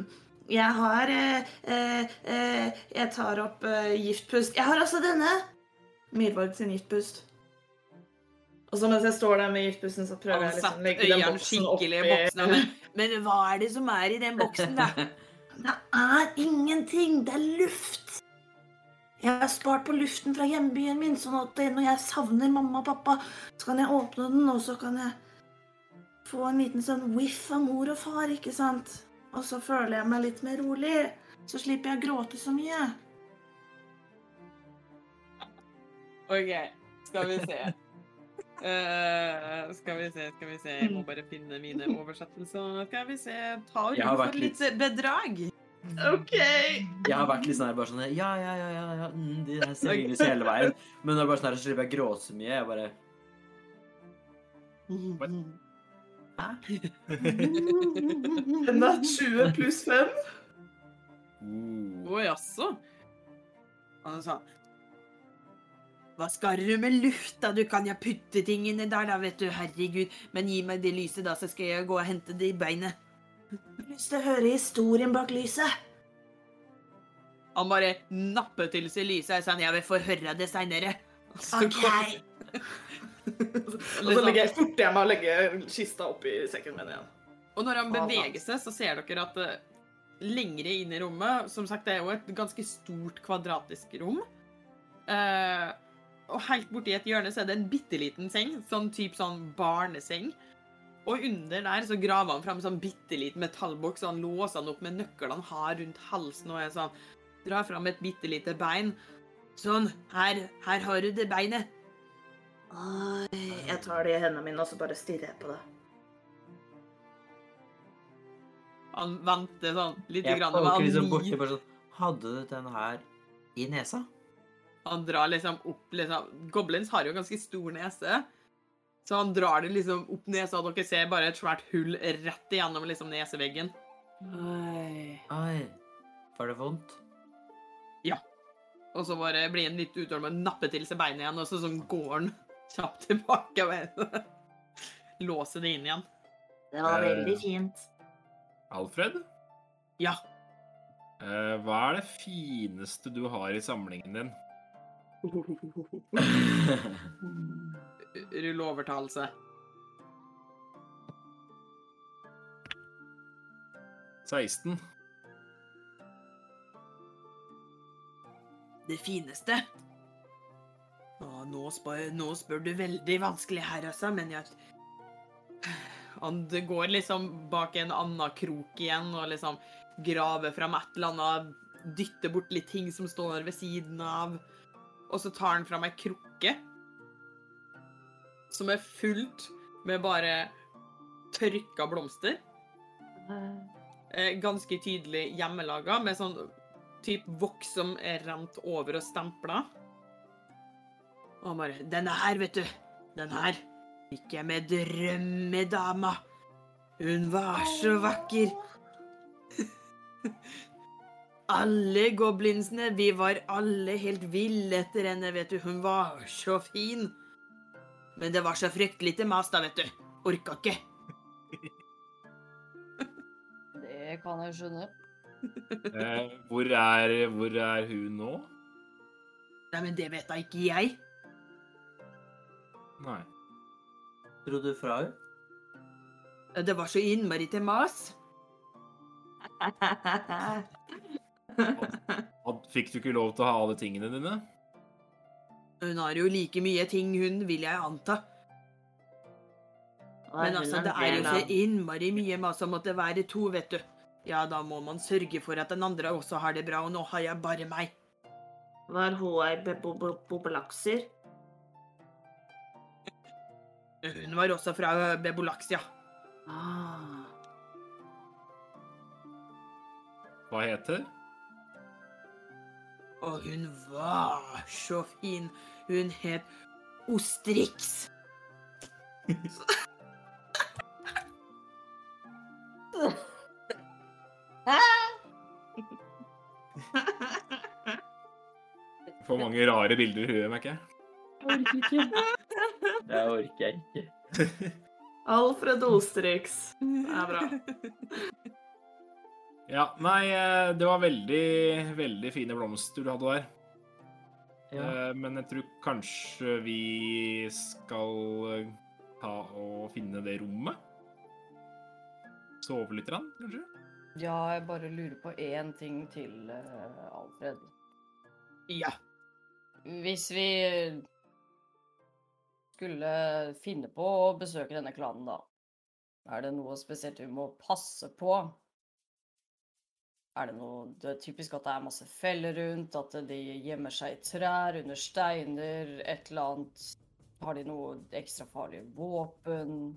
jeg har uh, uh, Jeg tar opp giftpust. Jeg har også denne. Myrvard sin giftpust. Og så mens jeg står der med giftpusten, så prøver jeg liksom å legge den boksen oppi. Men, men hva er det som er i den boksen, da? Det er ingenting. Det er luft. Jeg har spart på luften fra hjembyen min, sånn at når jeg savner mamma og pappa, så kan jeg åpne den, og så kan jeg få en liten sånn whiff av mor og far, ikke sant? Og så føler jeg meg litt mer rolig. Så slipper jeg å gråte så mye. OK, skal vi se. Eh, skal vi se, skal vi se. Jeg må bare finne mine oversettelser. Skal vi se. Ta og Jeg har vært for litt bedrag. OK. Jeg har vært litt sånn her, bare sånn Ja, ja, ja, ja, ja mm, de der seriøse hele veien. Men når det er bare sånn her, så slipper jeg å gråte så mye. Jeg bare Den er 20 pluss 5. Uh. Å jaså? Han sa Hva skal du med lufta? Du kan ja putte ting inni der, da, vet du. Herregud. Men gi meg det lyset, da, så skal jeg gå og hente det i beinet. Jeg har Lyst til å høre historien bak lyset. Han bare napper til seg lyset og sa jeg vil få høre det seinere. OK. Og så legger jeg, fort jeg meg å legge kista oppi sekken min igjen. Og når han beveger seg, så ser dere at uh, lengre inn i rommet Som sagt, det er jo et ganske stort kvadratisk rom. Eh, og helt borti et hjørne så er det en bitte liten seng, sånn type sånn barneseng. Og under der så graver han fram en sånn bitte liten metallboks, og han låser den opp med nøklene han har rundt halsen, og er sånn Drar fram et bitte lite bein. Sånn, her, her har du det beinet. Oi, jeg tar det i hendene mine, og så bare stirrer jeg på det. Han venter sånn lite Jeg grann, poker og liksom han borti bare sånn Hadde du den her i nesa? Han drar liksom opp liksom Goblins har jo ganske stor nese. Så han drar det liksom opp nesa, og dere ser bare et svært hull rett igjennom liksom neseveggen. Oi. Oi. Var det vondt? Ja. Og så bare blir han litt utålmodig og napper til seg beinet igjen, og så sånn går han kjapt tilbake og låser det inn igjen. Det var veldig fint. Alfred, Ja. eh, hva er det fineste du har i samlingen din? Rull overtalelse. Seksten. Det fineste? Å, nå, spør, nå spør du veldig vanskelig her, altså, men jeg Han går liksom bak en annen krok igjen og liksom graver fram et eller annet, dytter bort litt ting som står ved siden av, og så tar han fram ei krukke som er fullt med bare tørka blomster. Eh, ganske tydelig hjemmelaga, med sånn typ voks som er rent over og stempla. Og han bare 'Denne her, vet du. Den her fikk jeg med drømmedama. Hun var så vakker.' alle goblinsene, vi var alle helt ville etter henne, vet du. Hun var så fin. Men det var så fryktelig til mas, da, vet du. Orka ikke. Det kan jeg skjønne. Eh, hvor, er, hvor er hun nå? Nei, men det vet da ikke jeg. Nei. Dro du fra henne? Det var så innmari til mas. Fikk du ikke lov til å ha alle tingene dine? Hun har jo like mye ting, hun, vil jeg anta. Men altså, det er jo så innmari mye mas om at det være to, vet du. Ja, da må man sørge for at den andre også har det bra, og nå har jeg bare meg. Var hun ei bobelakser? Hun var også fra Bebolaxia. Ah. Hva heter? Og hun var så fin. Hun het Ostrix. For mange rare bilder i huet, merker jeg. Det orker jeg ikke. Alfred Ostrix. Det er bra. Ja, nei, eh, det var veldig, veldig fine blomster du hadde der. Ja. Eh, Men jeg tror kanskje vi skal eh, ta og finne det rommet. Sove litt, grann, kanskje? Ja, jeg bare lurer på én ting til, Alfred. Ja. Hvis vi skulle finne på å besøke denne klanen, da, er det noe spesielt vi må passe på? Er det noe Det er typisk at det er masse feller rundt, at de gjemmer seg i trær, under steiner, et eller annet. Har de noe ekstra farlige våpen?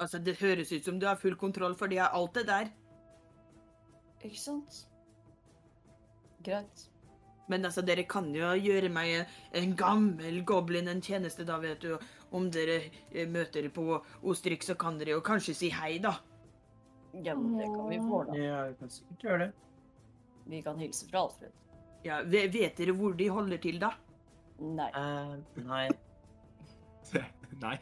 Altså, det høres ut som du har full kontroll, for de har alt det der. Ikke sant? Greit. Men altså, dere kan jo gjøre meg en gammel goblin en tjeneste, da, vet du. Om dere eh, møter på Ostrik, så kan dere jo kanskje si hei, da. Ja, men det kan vi få, da. Ja, vi kan sikkert gjøre det. Vi kan hilse fra Alfred. Ja, Vet dere hvor de holder til, da? Nei. Uh, nei. Nei.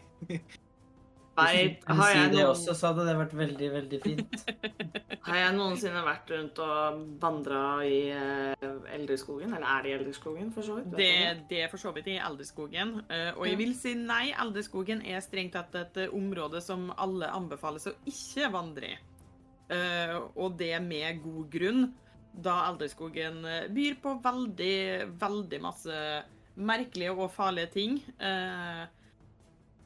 Nei, har si noen... det også, så hadde det vært veldig, veldig fint. har jeg noensinne vært rundt og vandra i eh, Eldreskogen? Eller er det i Eldreskogen, for så vidt? Det, det er for så vidt i Elderskogen. eh, Og Ja. jeg vil si nei, Elderskogen er strengt tatt et område som alle anbefales å ikke vandre i. Eh, Og det med god grunn, da Elderskogen eh, byr på veldig, veldig masse merkelige og farlige ting. Eh,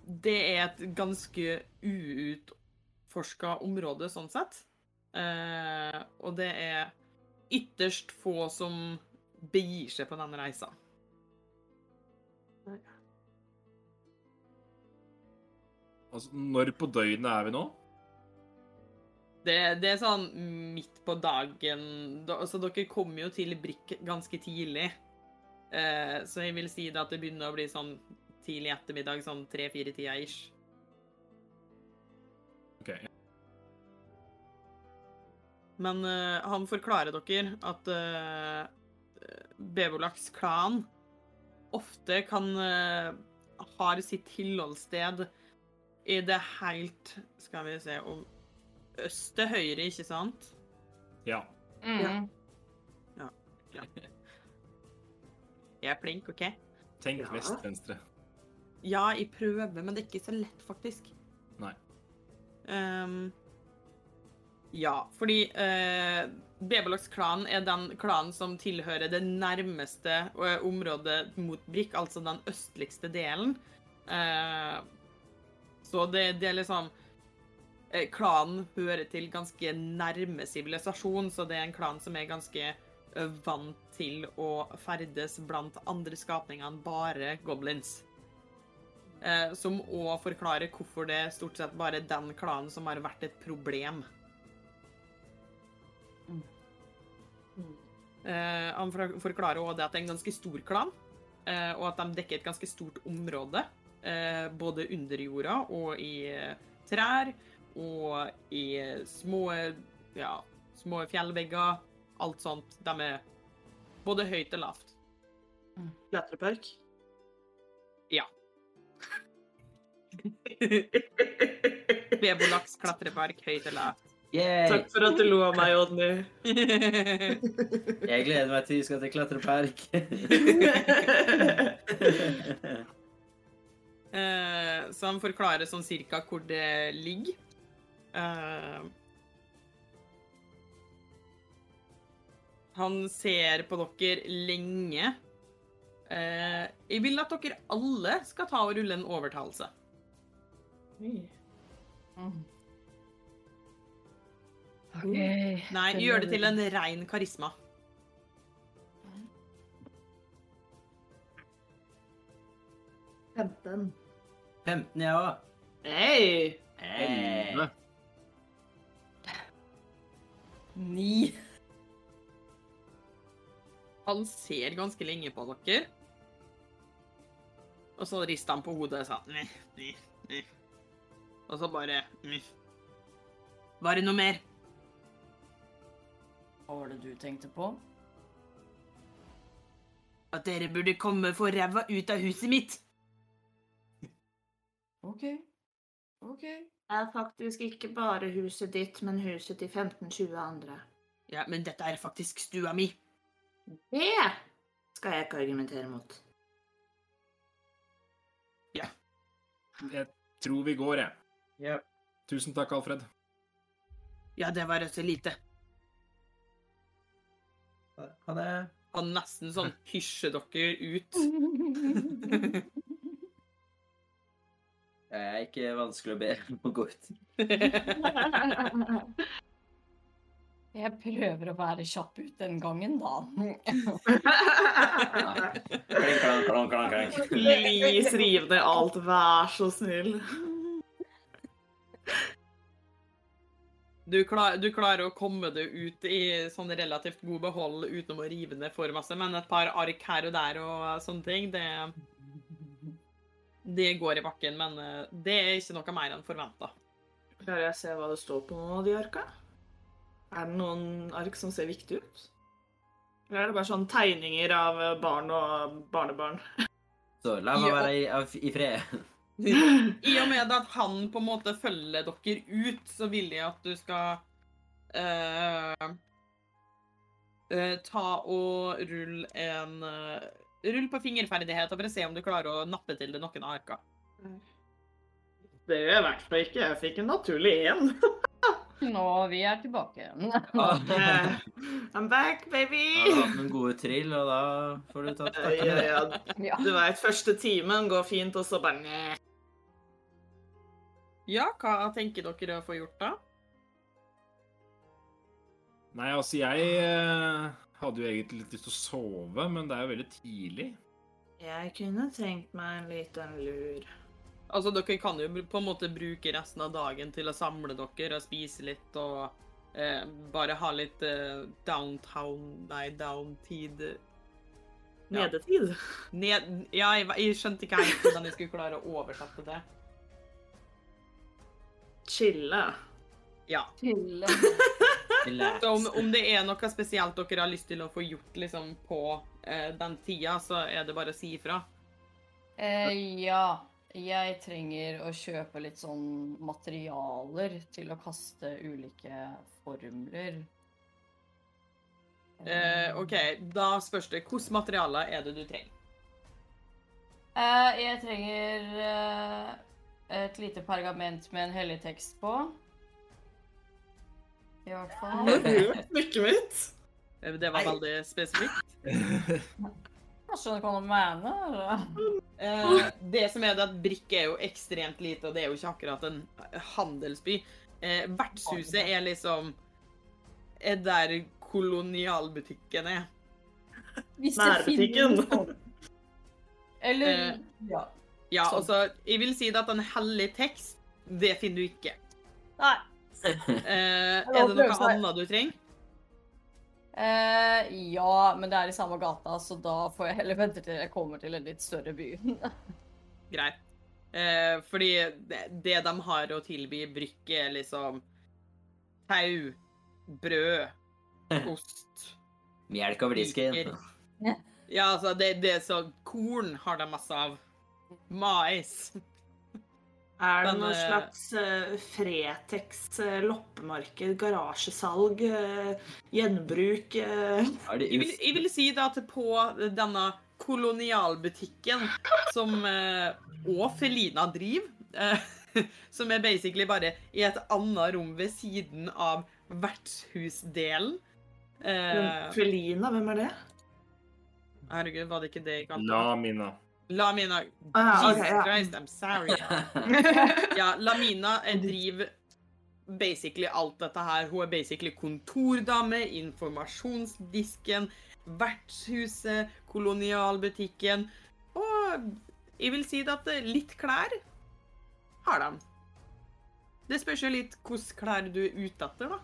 Det er et ganske uutforska område sånn sett. Og det er ytterst få som begir seg på den reisa. Altså, når på døgnet er vi nå? Det, det er sånn midt på dagen da, Altså, dere kommer jo til Brikk ganske tidlig. Eh, så jeg vil si det at det begynner å bli sånn tidlig ettermiddag, sånn tre-fire-tida ish. Ok. Men eh, han forklarer dere at eh, Bevolaks-klan ofte kan har sitt tilholdssted i det helt Skal vi se om Øst til høyre, ikke sant? Ja. Mm. Jeg er flink, OK? Tenk Ja. vest-venstre. Ja, jeg prøver, men det er ikke så lett, faktisk. Nei. Um, ja, fordi uh, Beveloks-klanen er den klanen som tilhører det nærmeste uh, området mot Brikk, altså den østligste delen. Uh, så det, det er liksom eh, Klanen hører til ganske nærme sivilisasjon, så det er en klan som er ganske eh, vant til å ferdes blant andre skapninger enn bare goblins. Eh, som òg forklarer hvorfor det er stort sett bare den klanen som har vært et problem. Eh, han for- forklarer òg at det er en ganske stor klan, eh, og at de dekker et ganske stort område. Eh, både under jorda og i eh, trær og i små, ja, små fjellvegger. Alt sånt. De er både høyt og lavt. Klatrepark. Ja. Bebolaks klatrepark, høyt og lavt. Yay! Takk for at du lo av meg, Odny. Jeg gleder meg til vi skal til klatrepark. Eh, så han forklarer sånn cirka hvor det ligger. Eh, han ser på dere lenge. Uh, jeg vil at dere alle skal ta og rulle en overtalelse. Mm. Okay. Nei, gjør det til en rein karisma. Femten. 15, jeg òg. Hei! Elleve. Ni. Han ser ganske lenge på dere. Og så rister han på hodet og sa nei, nei, nei. Og så bare nei. Var det noe mer? Hva var det du tenkte på? At dere burde komme for ræva ut av huset mitt. OK. OK. Er faktisk ikke bare huset ditt, men huset til 15-20 andre. Ja, men dette er faktisk stua mi. Det skal jeg ikke argumentere mot. Jeg tror vi går, jeg. Ja. Tusen takk, Alfred. Ja, det var så lite. Ha det. Han nesten sånn hysjer dere ut. Det er ikke vanskelig å be om å gå ut. Jeg prøver å være kjapp ut den gangen, da. Kling, klang, klang, klang, klang. Please, riv ned alt. Vær så snill. Du, klar, du klarer å komme deg ut i sånn relativt god behold uten å rive ned for masse, men et par ark her og der og sånne ting, det Det går i bakken, men eh, det er ikke noe mer enn forventa. Klarer jeg å se hva det står på noen av de arka? Er det noen ark som ser viktig ut? Eller er det bare sånn tegninger av barn og barnebarn? Så la meg være i, i fred. I og med at han på en måte følger dere ut, så vil jeg at du skal uh, uh, ta og rulle en eh, Rull på fingerferdigheter for å se om du klarer å nappe til det noen arker. Det gjør jeg i hvert fall ikke. Jeg fikk en naturlig én. Nå, vi er tilbake. igjen. I'm back, baby! Har du hatt noen gode trill, og da får du tatt Ja, takken. ja, Ja. Du veit, første timen går fint, og så bare Ja, hva tenker dere å få gjort da? Nei, altså, jeg eh, hadde jo egentlig litt lyst til å sove, men det er jo veldig tidlig. Jeg kunne tenkt meg en liten lur. Altså, dere kan jo på en måte bruke resten av dagen til å samle dere og spise litt og eh, bare ha litt eh, downtown Nei, downtid Ja. Nedetid. Ned... Ja, jeg, jeg skjønte ikke helt hvordan jeg skulle klare å oversette det. Chille. Ja. Til Så om, om det er noe spesielt dere har lyst til å få gjort liksom på eh, den tida, så er det bare å si ifra. Eh, ja. Jeg trenger å kjøpe litt sånn materialer til å kaste ulike formler. Eh, OK, da spørs det hvilke materialer er det du trenger. Eh, jeg trenger eh, et lite pergament med en hellig tekst på. I hvert Har fall. du hørt smykket mitt? Eh, Det var veldig spesifikt. Jeg skjønner ikke hva du mener. Eh, det som er det at Brikk er jo ekstremt lite, og det er jo ikke akkurat en handelsby. Eh, vertshuset er liksom er der kolonialbutikken er. Hvis Nærbutikken. Eller Eh, Ja. Ja, Sånn. altså, jeg vil si det at en hellig tekst, det finner du ikke. Nei. Eh, er det noe annet du trenger? Eh, ja, men det er i samme gata, så da får jeg heller vente til jeg kommer til en litt større by. Greit. Eh, fordi det, det de har å tilby Brykk, er liksom tau, brød, ost Melk over disken. Ja, altså, det, det er så Korn har de masse av. Mais. Er det noe eh, slags uh, Fretex uh, loppemarked, garasjesalg, eh, gjenbruk eh? Jeg vil, jeg vil si da at på denne kolonialbutikken, som eh, og Felina driver, eh, som er basically bare i et annet rom ved siden av vertshusdelen eh, Felina, hvem er det? Herregud, var det ikke det jeg kalte La Lamina. Lamina. Ah, Jesus ja. Christ, I'm sorry. Ja, Lamina eh, driver basically alt dette her. Hun er basically kontordame, informasjonsdisken, vertshuset, kolonialbutikken. Og jeg vil si det at eh, litt klær har de. Det spørs jo litt hvilke klær du er ute etter, da.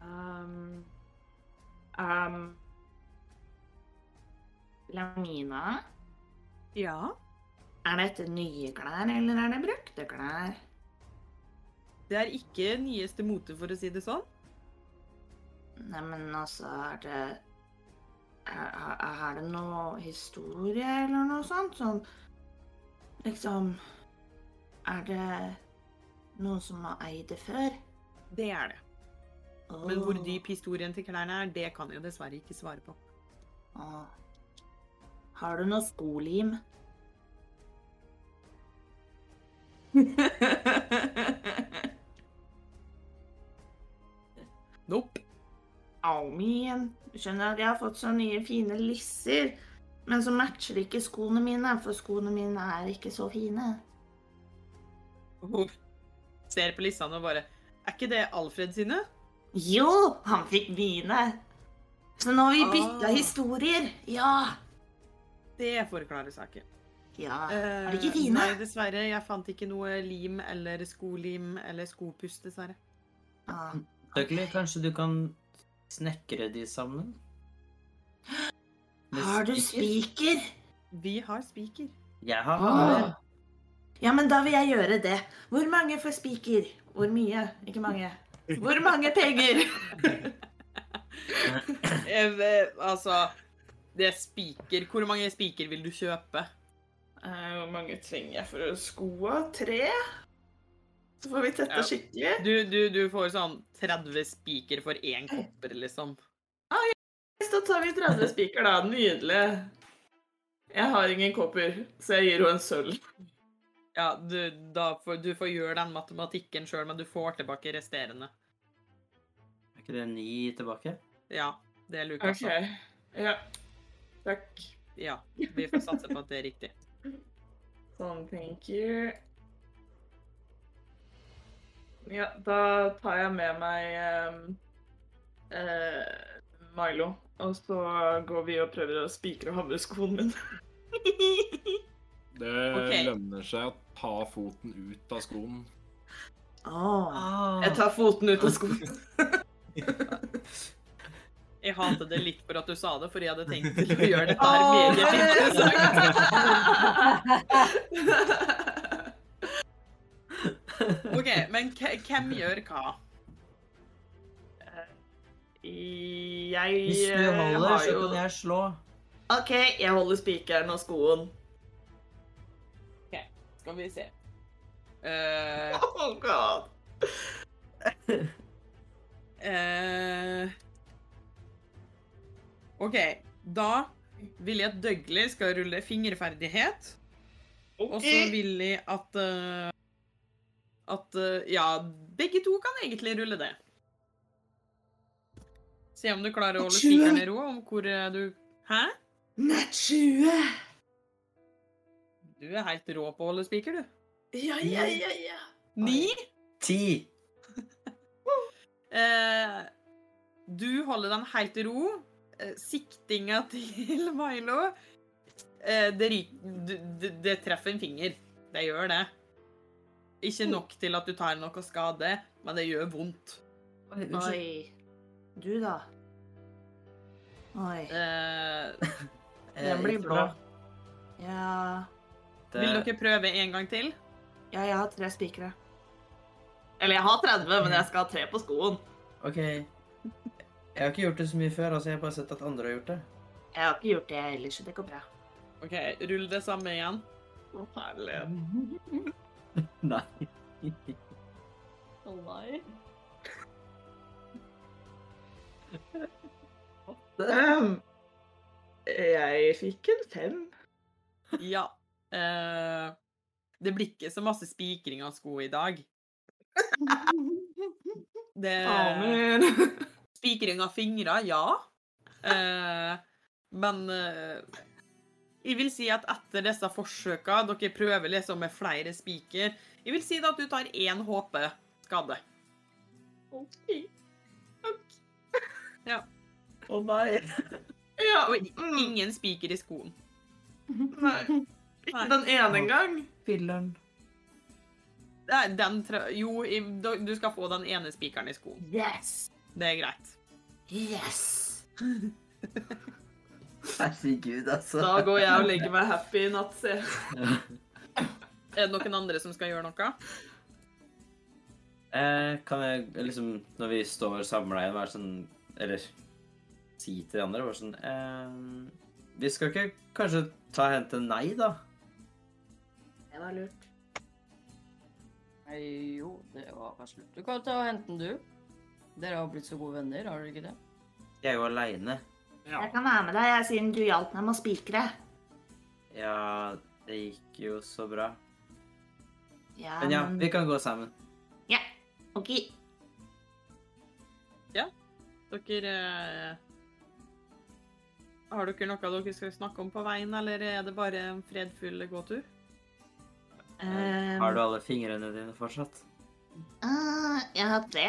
Um, um, Lamina, Ja. er dette nye klær, eller er det brukte klær? Det er ikke nyeste mote, for å si det sånn. Neimen, altså, er det er, er- det noe historie eller noe sånt? Sånn Liksom Er det noen som har eid det før? Det er det. Men hvor dyp historien til klærne er, det kan jeg dessverre ikke svare på. åh. Har du noe skolim? Nope. Au, min. Skjønner at jeg har fått så nye fine lisser. Men så matcher ikke skoene mine, for skoene mine er ikke så fine. Hun ser på lissene og bare Er ikke det Alfred sine? Jo, han fikk mine. Så nå har vi bytta Ah. historier. Ja. Det forklarer saken. Ja. Eh, Er de ikke fine? Nei, dessverre. Jeg fant ikke noe lim eller skolim eller skopust, dessverre. Ah. Dougley, kanskje du kan snekre de sammen? Med Har du spiker? Vi har spiker. Jeg har Ah. hammer. Ja, men da vil jeg gjøre det. Hvor mange får spiker? Hvor mye? Ikke mange. Hvor mange penger? Eh, altså Det er spiker. Hvor mange spiker vil du kjøpe? Eh, Hvor mange trenger jeg for skoa? Tre? Så får vi tetta Ja. skikkelig. Du, du, du får sånn 30 spiker for én kopper, liksom. Da tar vi 30 spiker, da. Nydelig. Jeg har ingen kopper, så jeg gir henne en sølv. Ja, du, da får, du får gjøre den matematikken sjøl, men du får tilbake resterende. Er ikke det ni tilbake? Ja, det er Lukas. Okay. Ja. Takk. Ja, vi får satse på at det er riktig. Sånn, thank you. Ja, da tar jeg med meg ehm, eh, Milo. Og så går vi og prøver å spikre og hamre skoen min. Det okay. lønner seg å ta foten ut av skoen. Ah. Jeg tar foten ut av skoen. Jeg hater det litt for at du sa det, for jeg hadde tenkt til å gjøre dette her meget interessant. OK, men hvem gjør hva? Jeg Hvis du eh, holder, har så kan jeg slå. OK, jeg holder spikeren og skoen. OK, Skal vi se. Uh, Oh god. eh, OK. Da vil jeg at Dougley skal rulle fingerferdighet. Og så vil jeg at uh, At uh, Ja, begge to kan egentlig rulle det. Se om du klarer å holde spikeren i ro, om hvor eh, du Hæ? Nett 20. Du er helt rå på å holde spiker, du. Ja, ja, ja, ja. Ni. Ti. Eh, du holder den helt i ro. Eh, siktinga til Milo eh, det, det, det, det treffer en finger. Det gjør det. Ikke nok til at du tar noe skade, men det gjør vondt. Oi. Oi. Du, da? Oi. Eh, Eh, Den blir blå. Ja Det- vil dere prøve en gang til? Ja, jeg har tre spikere. Eller jeg har 30, men jeg skal ha tre på skoen. OK. Jeg har ikke gjort det så mye før, altså jeg har bare sett at andre har gjort det. Jeg har ikke gjort det ellers, så det går bra. OK, rull det samme igjen. Å, Nei. Å nei. Um, jeg fikk en fem. Ja. Eh, det blir ikke så masse spikring av sko i dag. Det Amen. Spikring av fingre, ja. Eh, men eh, jeg vil si at etter disse forsøkene, dere prøver liksom med flere spiker, jeg vil si da at du tar én HP skade. Ja. Å nei. Ja, Og ingen spiker i skoen. nei. Ikke den ene engang. Filleren. Nei, Den jo, du skal få den ene spikeren i skoen. Yes. Det er greit. Yes. Herregud, altså. Da går jeg og legger meg happy i natt, se. Er det noen andre som skal gjøre noe? Eh, kan jeg liksom, når vi står samla igjen, være sånn Eller si til de andre bare sånn eh, Vi skal ikke kanskje ta og hente nei, da? Det var lurt. Nei, jo, det var kanskje lurt. Du kan ta og hente den, du. Dere har blitt så gode venner, har dere ikke det? Jeg er jo aleine. Jeg kan være med deg, jeg, siden du hjalp meg med å spikre. Ja, det gikk jo så bra. Ja, Men ja, vi kan gå sammen. Ja, OK. Ja. Dere eh, Har dere noe dere skal snakke om på veien, eller er det bare en fredfull gåtur? Um, Har du alle fingrene dine fortsatt? Uh, jeg har tre.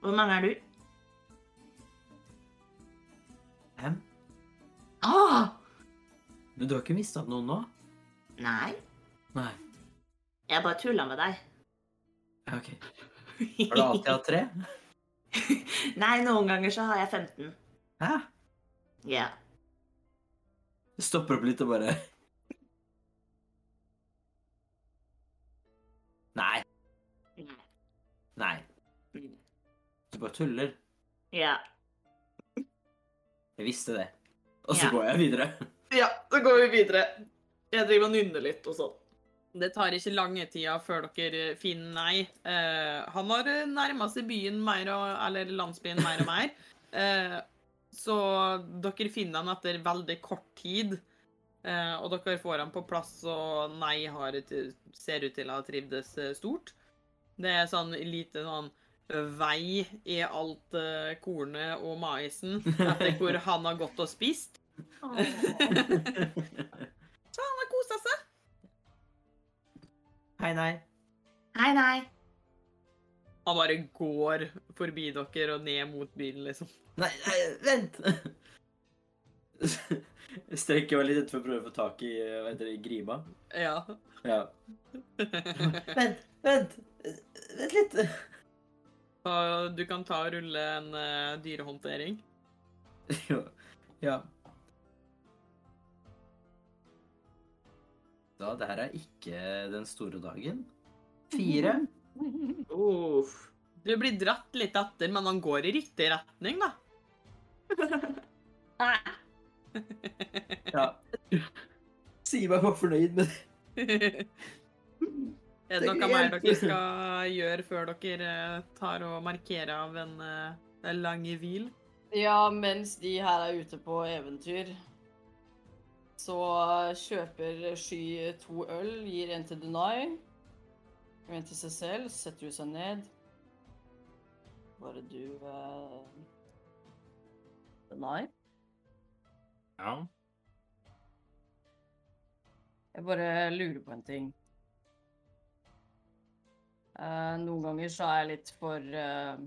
Hvor mange er du? Fem? Ah! Men du har ikke mista noen nå? Nei, Nei. jeg bare tulla med deg. Ja, OK. Har du alltid hatt tre? Nei, noen ganger så har jeg 15. Hæ? Ja. Du stopper opp litt og bare Nei. Nei. Du bare tuller. Ja. Jeg visste det. Og så Ja. går jeg videre. Ja, så går vi videre. Jeg driver og nynner litt og sånn. Det tar ikke lange tida før dere finner nei. Uh, han har nærma seg byen mer og, eller landsbyen mer og mer. Uh, så dere finner han etter veldig kort tid. Uh, og dere får han på plass, og nei har ser ut til å ha trivdes stort. Det er sånn lite sånn vei i alt uh, kornet og maisen etter hvor han har gått og spist. Så han har kosa seg. Hei, nei. Hei, nei. Han bare går forbi dere og ned mot byen, liksom. Nei, nei vent! Jeg strekker meg litt etter for å prøve å få tak i hva heter det, grima. Ja. Ja. Vent, vent! Vent litt. Og du kan ta og rulle en uh, dyrehåndtering. Jo, ja. Da, det her er ikke den store dagen. Fire. Uff. Du blir dratt litt etter, men han går i riktig retning, da. Ja. Si meg bare fornøyd med det. Er det noe mer dere skal gjøre før dere eh, tar og markerer av en eh, lang hvil? Ja, mens de her er ute på eventyr, så kjøper Sky to øl, gir en til Denai, og en til seg selv, setter hun seg ned. Bare du uh... Denai? Ja. Jeg bare lurer på en ting. Eh, noen ganger så er jeg litt for uh,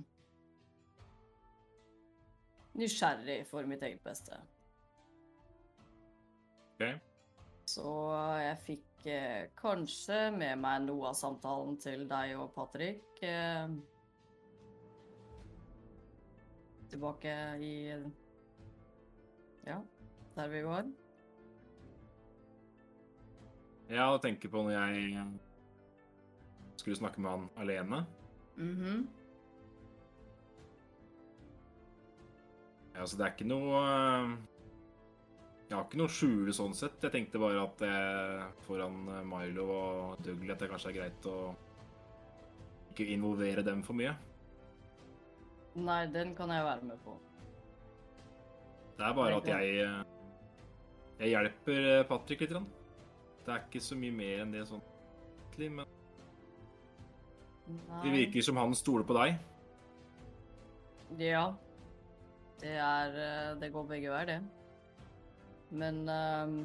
nysgjerrig for mitt eget beste. Okay. Så jeg fikk eh, kanskje med meg noe av samtalen til deg og Patrick. Eh, tilbake i Ja, der vi var. Ja, å tenke på når jeg skulle snakke med han alene. Mhm. Ja, så det er ikke noe eh, Jeg har ikke noe å skjule sånn sett. Jeg tenkte bare at jeg, foran eh, Milo og Dougley at det kanskje er greit å ikke involvere dem for mye. Nei, den kan jeg være med på. Det er bare at jeg eh, Jeg hjelper Patrick litt. Det er ikke så mye mer enn det sånn egentlig, men det virker som han stoler på deg. Ja. Det er eh, Det går begge veier, det. Men um,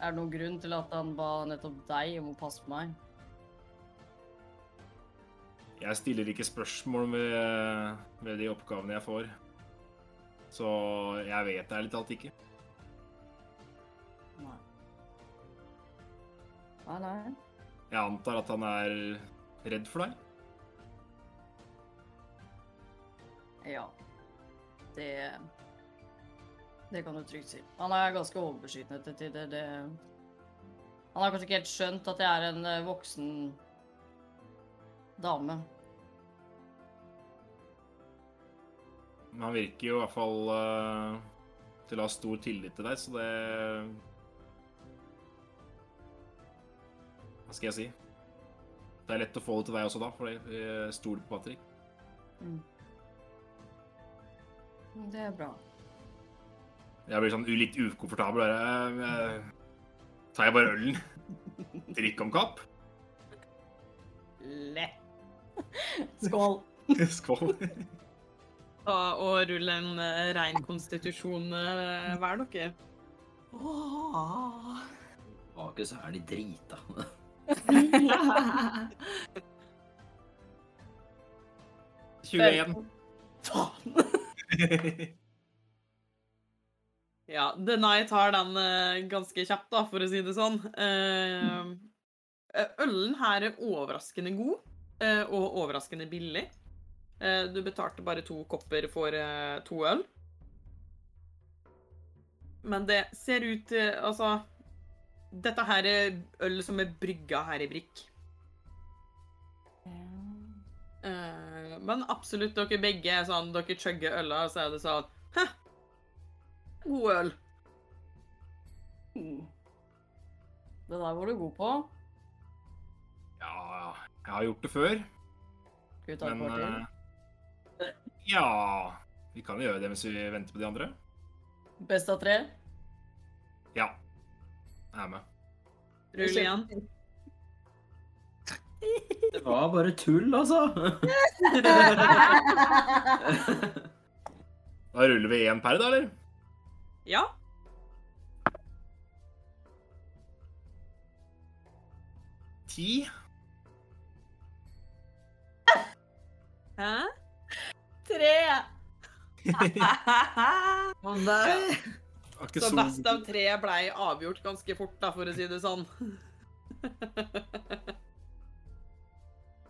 Er det noen grunn til at han ba nettopp deg om å passe på meg? Jeg stiller ikke spørsmål ved, ved de oppgavene jeg får. Så jeg vet ærlig talt ikke. Nei. Nei, nei. Jeg antar at han er redd for deg. Ja. Det Det kan du trygt si. Han er ganske overbeskyttende til tider. Det Han har kanskje ikke helt skjønt at jeg er en eh, voksen dame. Men han virker jo i hvert fall eh, til å ha stor tillit til deg, så det Hva skal jeg si? Det er lett å få det til deg også, da, for jeg stoler på Patrick. Mm. Det er bra. Jeg blir sånn litt ukomfortabel. bare, eh, Tar jeg bare ølen? Drikk om kapp? Le. Skål. Skål. Ta og rulle en rein konstitusjon eh, hver, dere. Åh. Var ikke så er de drita. Tjueen. Ja, Denai tar den eh, ganske kjapt, da, for å si det sånn. Eh, ølen her er overraskende god, eh, og overraskende billig. Eh, du betalte bare to kopper for eh, to øl. Men det ser ut til Altså Dette her er øl som er brygga her i Brikk. Eh, men absolutt, dere begge er sånn Dere chugger øla, og så er det sånn Hæ? God øl. Mm. Det der var du god på. Ja, jeg har gjort det før, Skal vi ta et men par til? eh, Ja Vi kan jo gjøre det mens vi venter på de andre. Best av tre? Ja. Er med. Rull igjen. Det var bare tull, altså. Da ruller vi én per, da, eller? Ja. Ti. Hæ? Tre! Å nei. Så så best av tre blei avgjort ganske fort, da, for å si det sånn.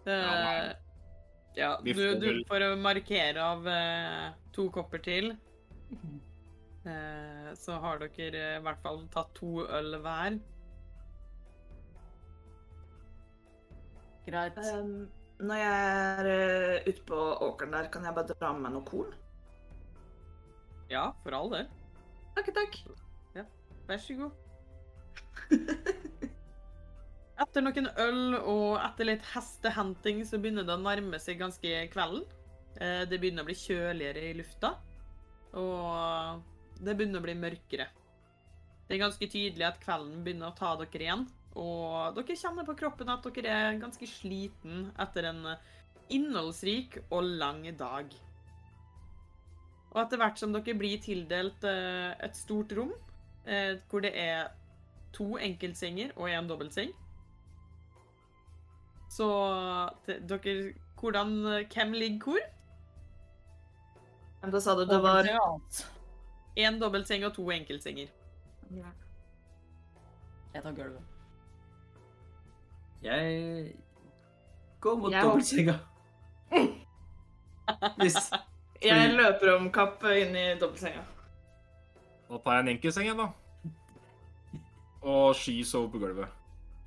uh, ja, du, du får markere av uh, to kopper til. Uh, så har dere eh, i hvert fall tatt to øl hver. Greit. Um, når jeg er uh, ute på åkeren der, kan jeg bare dra med meg noe korn? Ja, for all del. Takk, takk. Vær så god. Etter noen øl og etter litt hestehenting så begynner det å nærme seg ganske kvelden. Eh, Det begynner å bli kjøligere i lufta, og det begynner å bli mørkere. Det er ganske tydelig at kvelden begynner å ta dere igjen, og dere kjenner på kroppen at dere er ganske sliten etter en innholdsrik og lang dag. Og etter hvert som dere blir tildelt eh, et stort rom, eh, hvor det er to enkeltsenger og en dobbeltseng. Så dere Hvordan Hvem ligger hvor? Da sa du det var Én dobbeltseng og to enkeltsenger. Jeg tar gulvet. Jeg går mot dobbeltsenga. Hvis Jeg løper om kapp inn i dobbeltsenga. Da tar jeg en enkeltseng igjen, da. Og Sky sover på gulvet.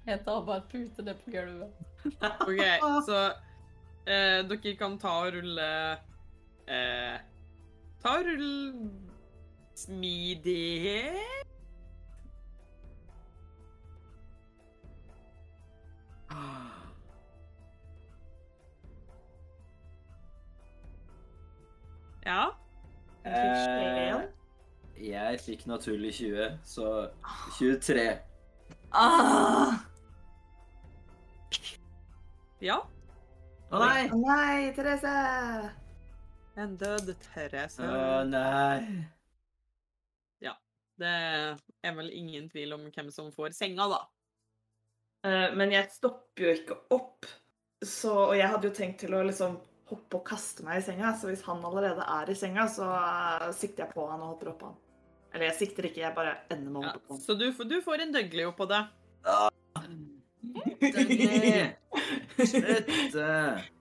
Jeg tar bare pute ned på gulvet. OK, så eh, dere kan ta og rulle eh, Ta og rulle smidighet. Eh, Jeg fikk naturlig 20, så 23. Ah! Ja. Å nei! Å nei, Therese! En død Therese. Å nei. Ja. Det er vel ingen tvil om hvem som får senga, da. Eh, Men jeg stopper jo ikke opp. Så, og jeg hadde jo tenkt til å liksom hoppe og kaste meg i senga, så hvis han allerede er i senga, så eh, sikter jeg på han og hopper opp på han. Eller jeg sikter ikke, jeg bare ender med å Ja, hoppe på han. så du, får- du får en Dougley oppå deg. Slutt!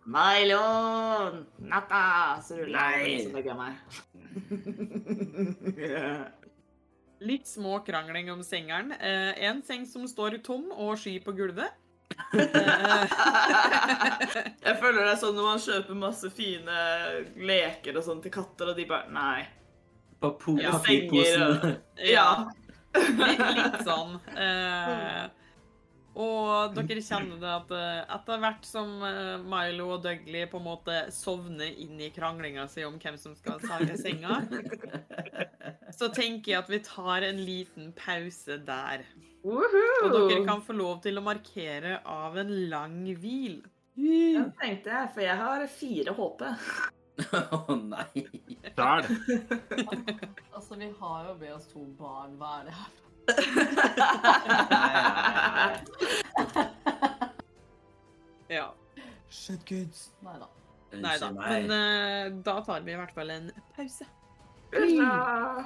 Mylon! Natta! Så ruller jeg, så legger jeg meg. Litt små krangling om sengeren. Eh, en seng som står tom og sky på gulvet. Eh, Jeg føler det er sånn når man kjøper masse fine leker og sånn til katter, og de bare Nei. Papo- Ja, Papirposen. ja, litt, litt sånn. Eh, og dere kjenner det at eh, etter hvert som eh, Milo og Dougley på en måte sovner inn i kranglinga si om hvem som skal sage senga, så tenker jeg at vi tar en liten pause der. Og dere kan få lov til å markere av en lang hvil. Den tenkte jeg, for jeg har fire HP. Å nei. Sjæl. Altså, vi har jo med oss to barn. Hva er det her? Ja. Shit, guds. Nei da. Nei da. Men uh, da tar vi i hvert fall en pause. Bra.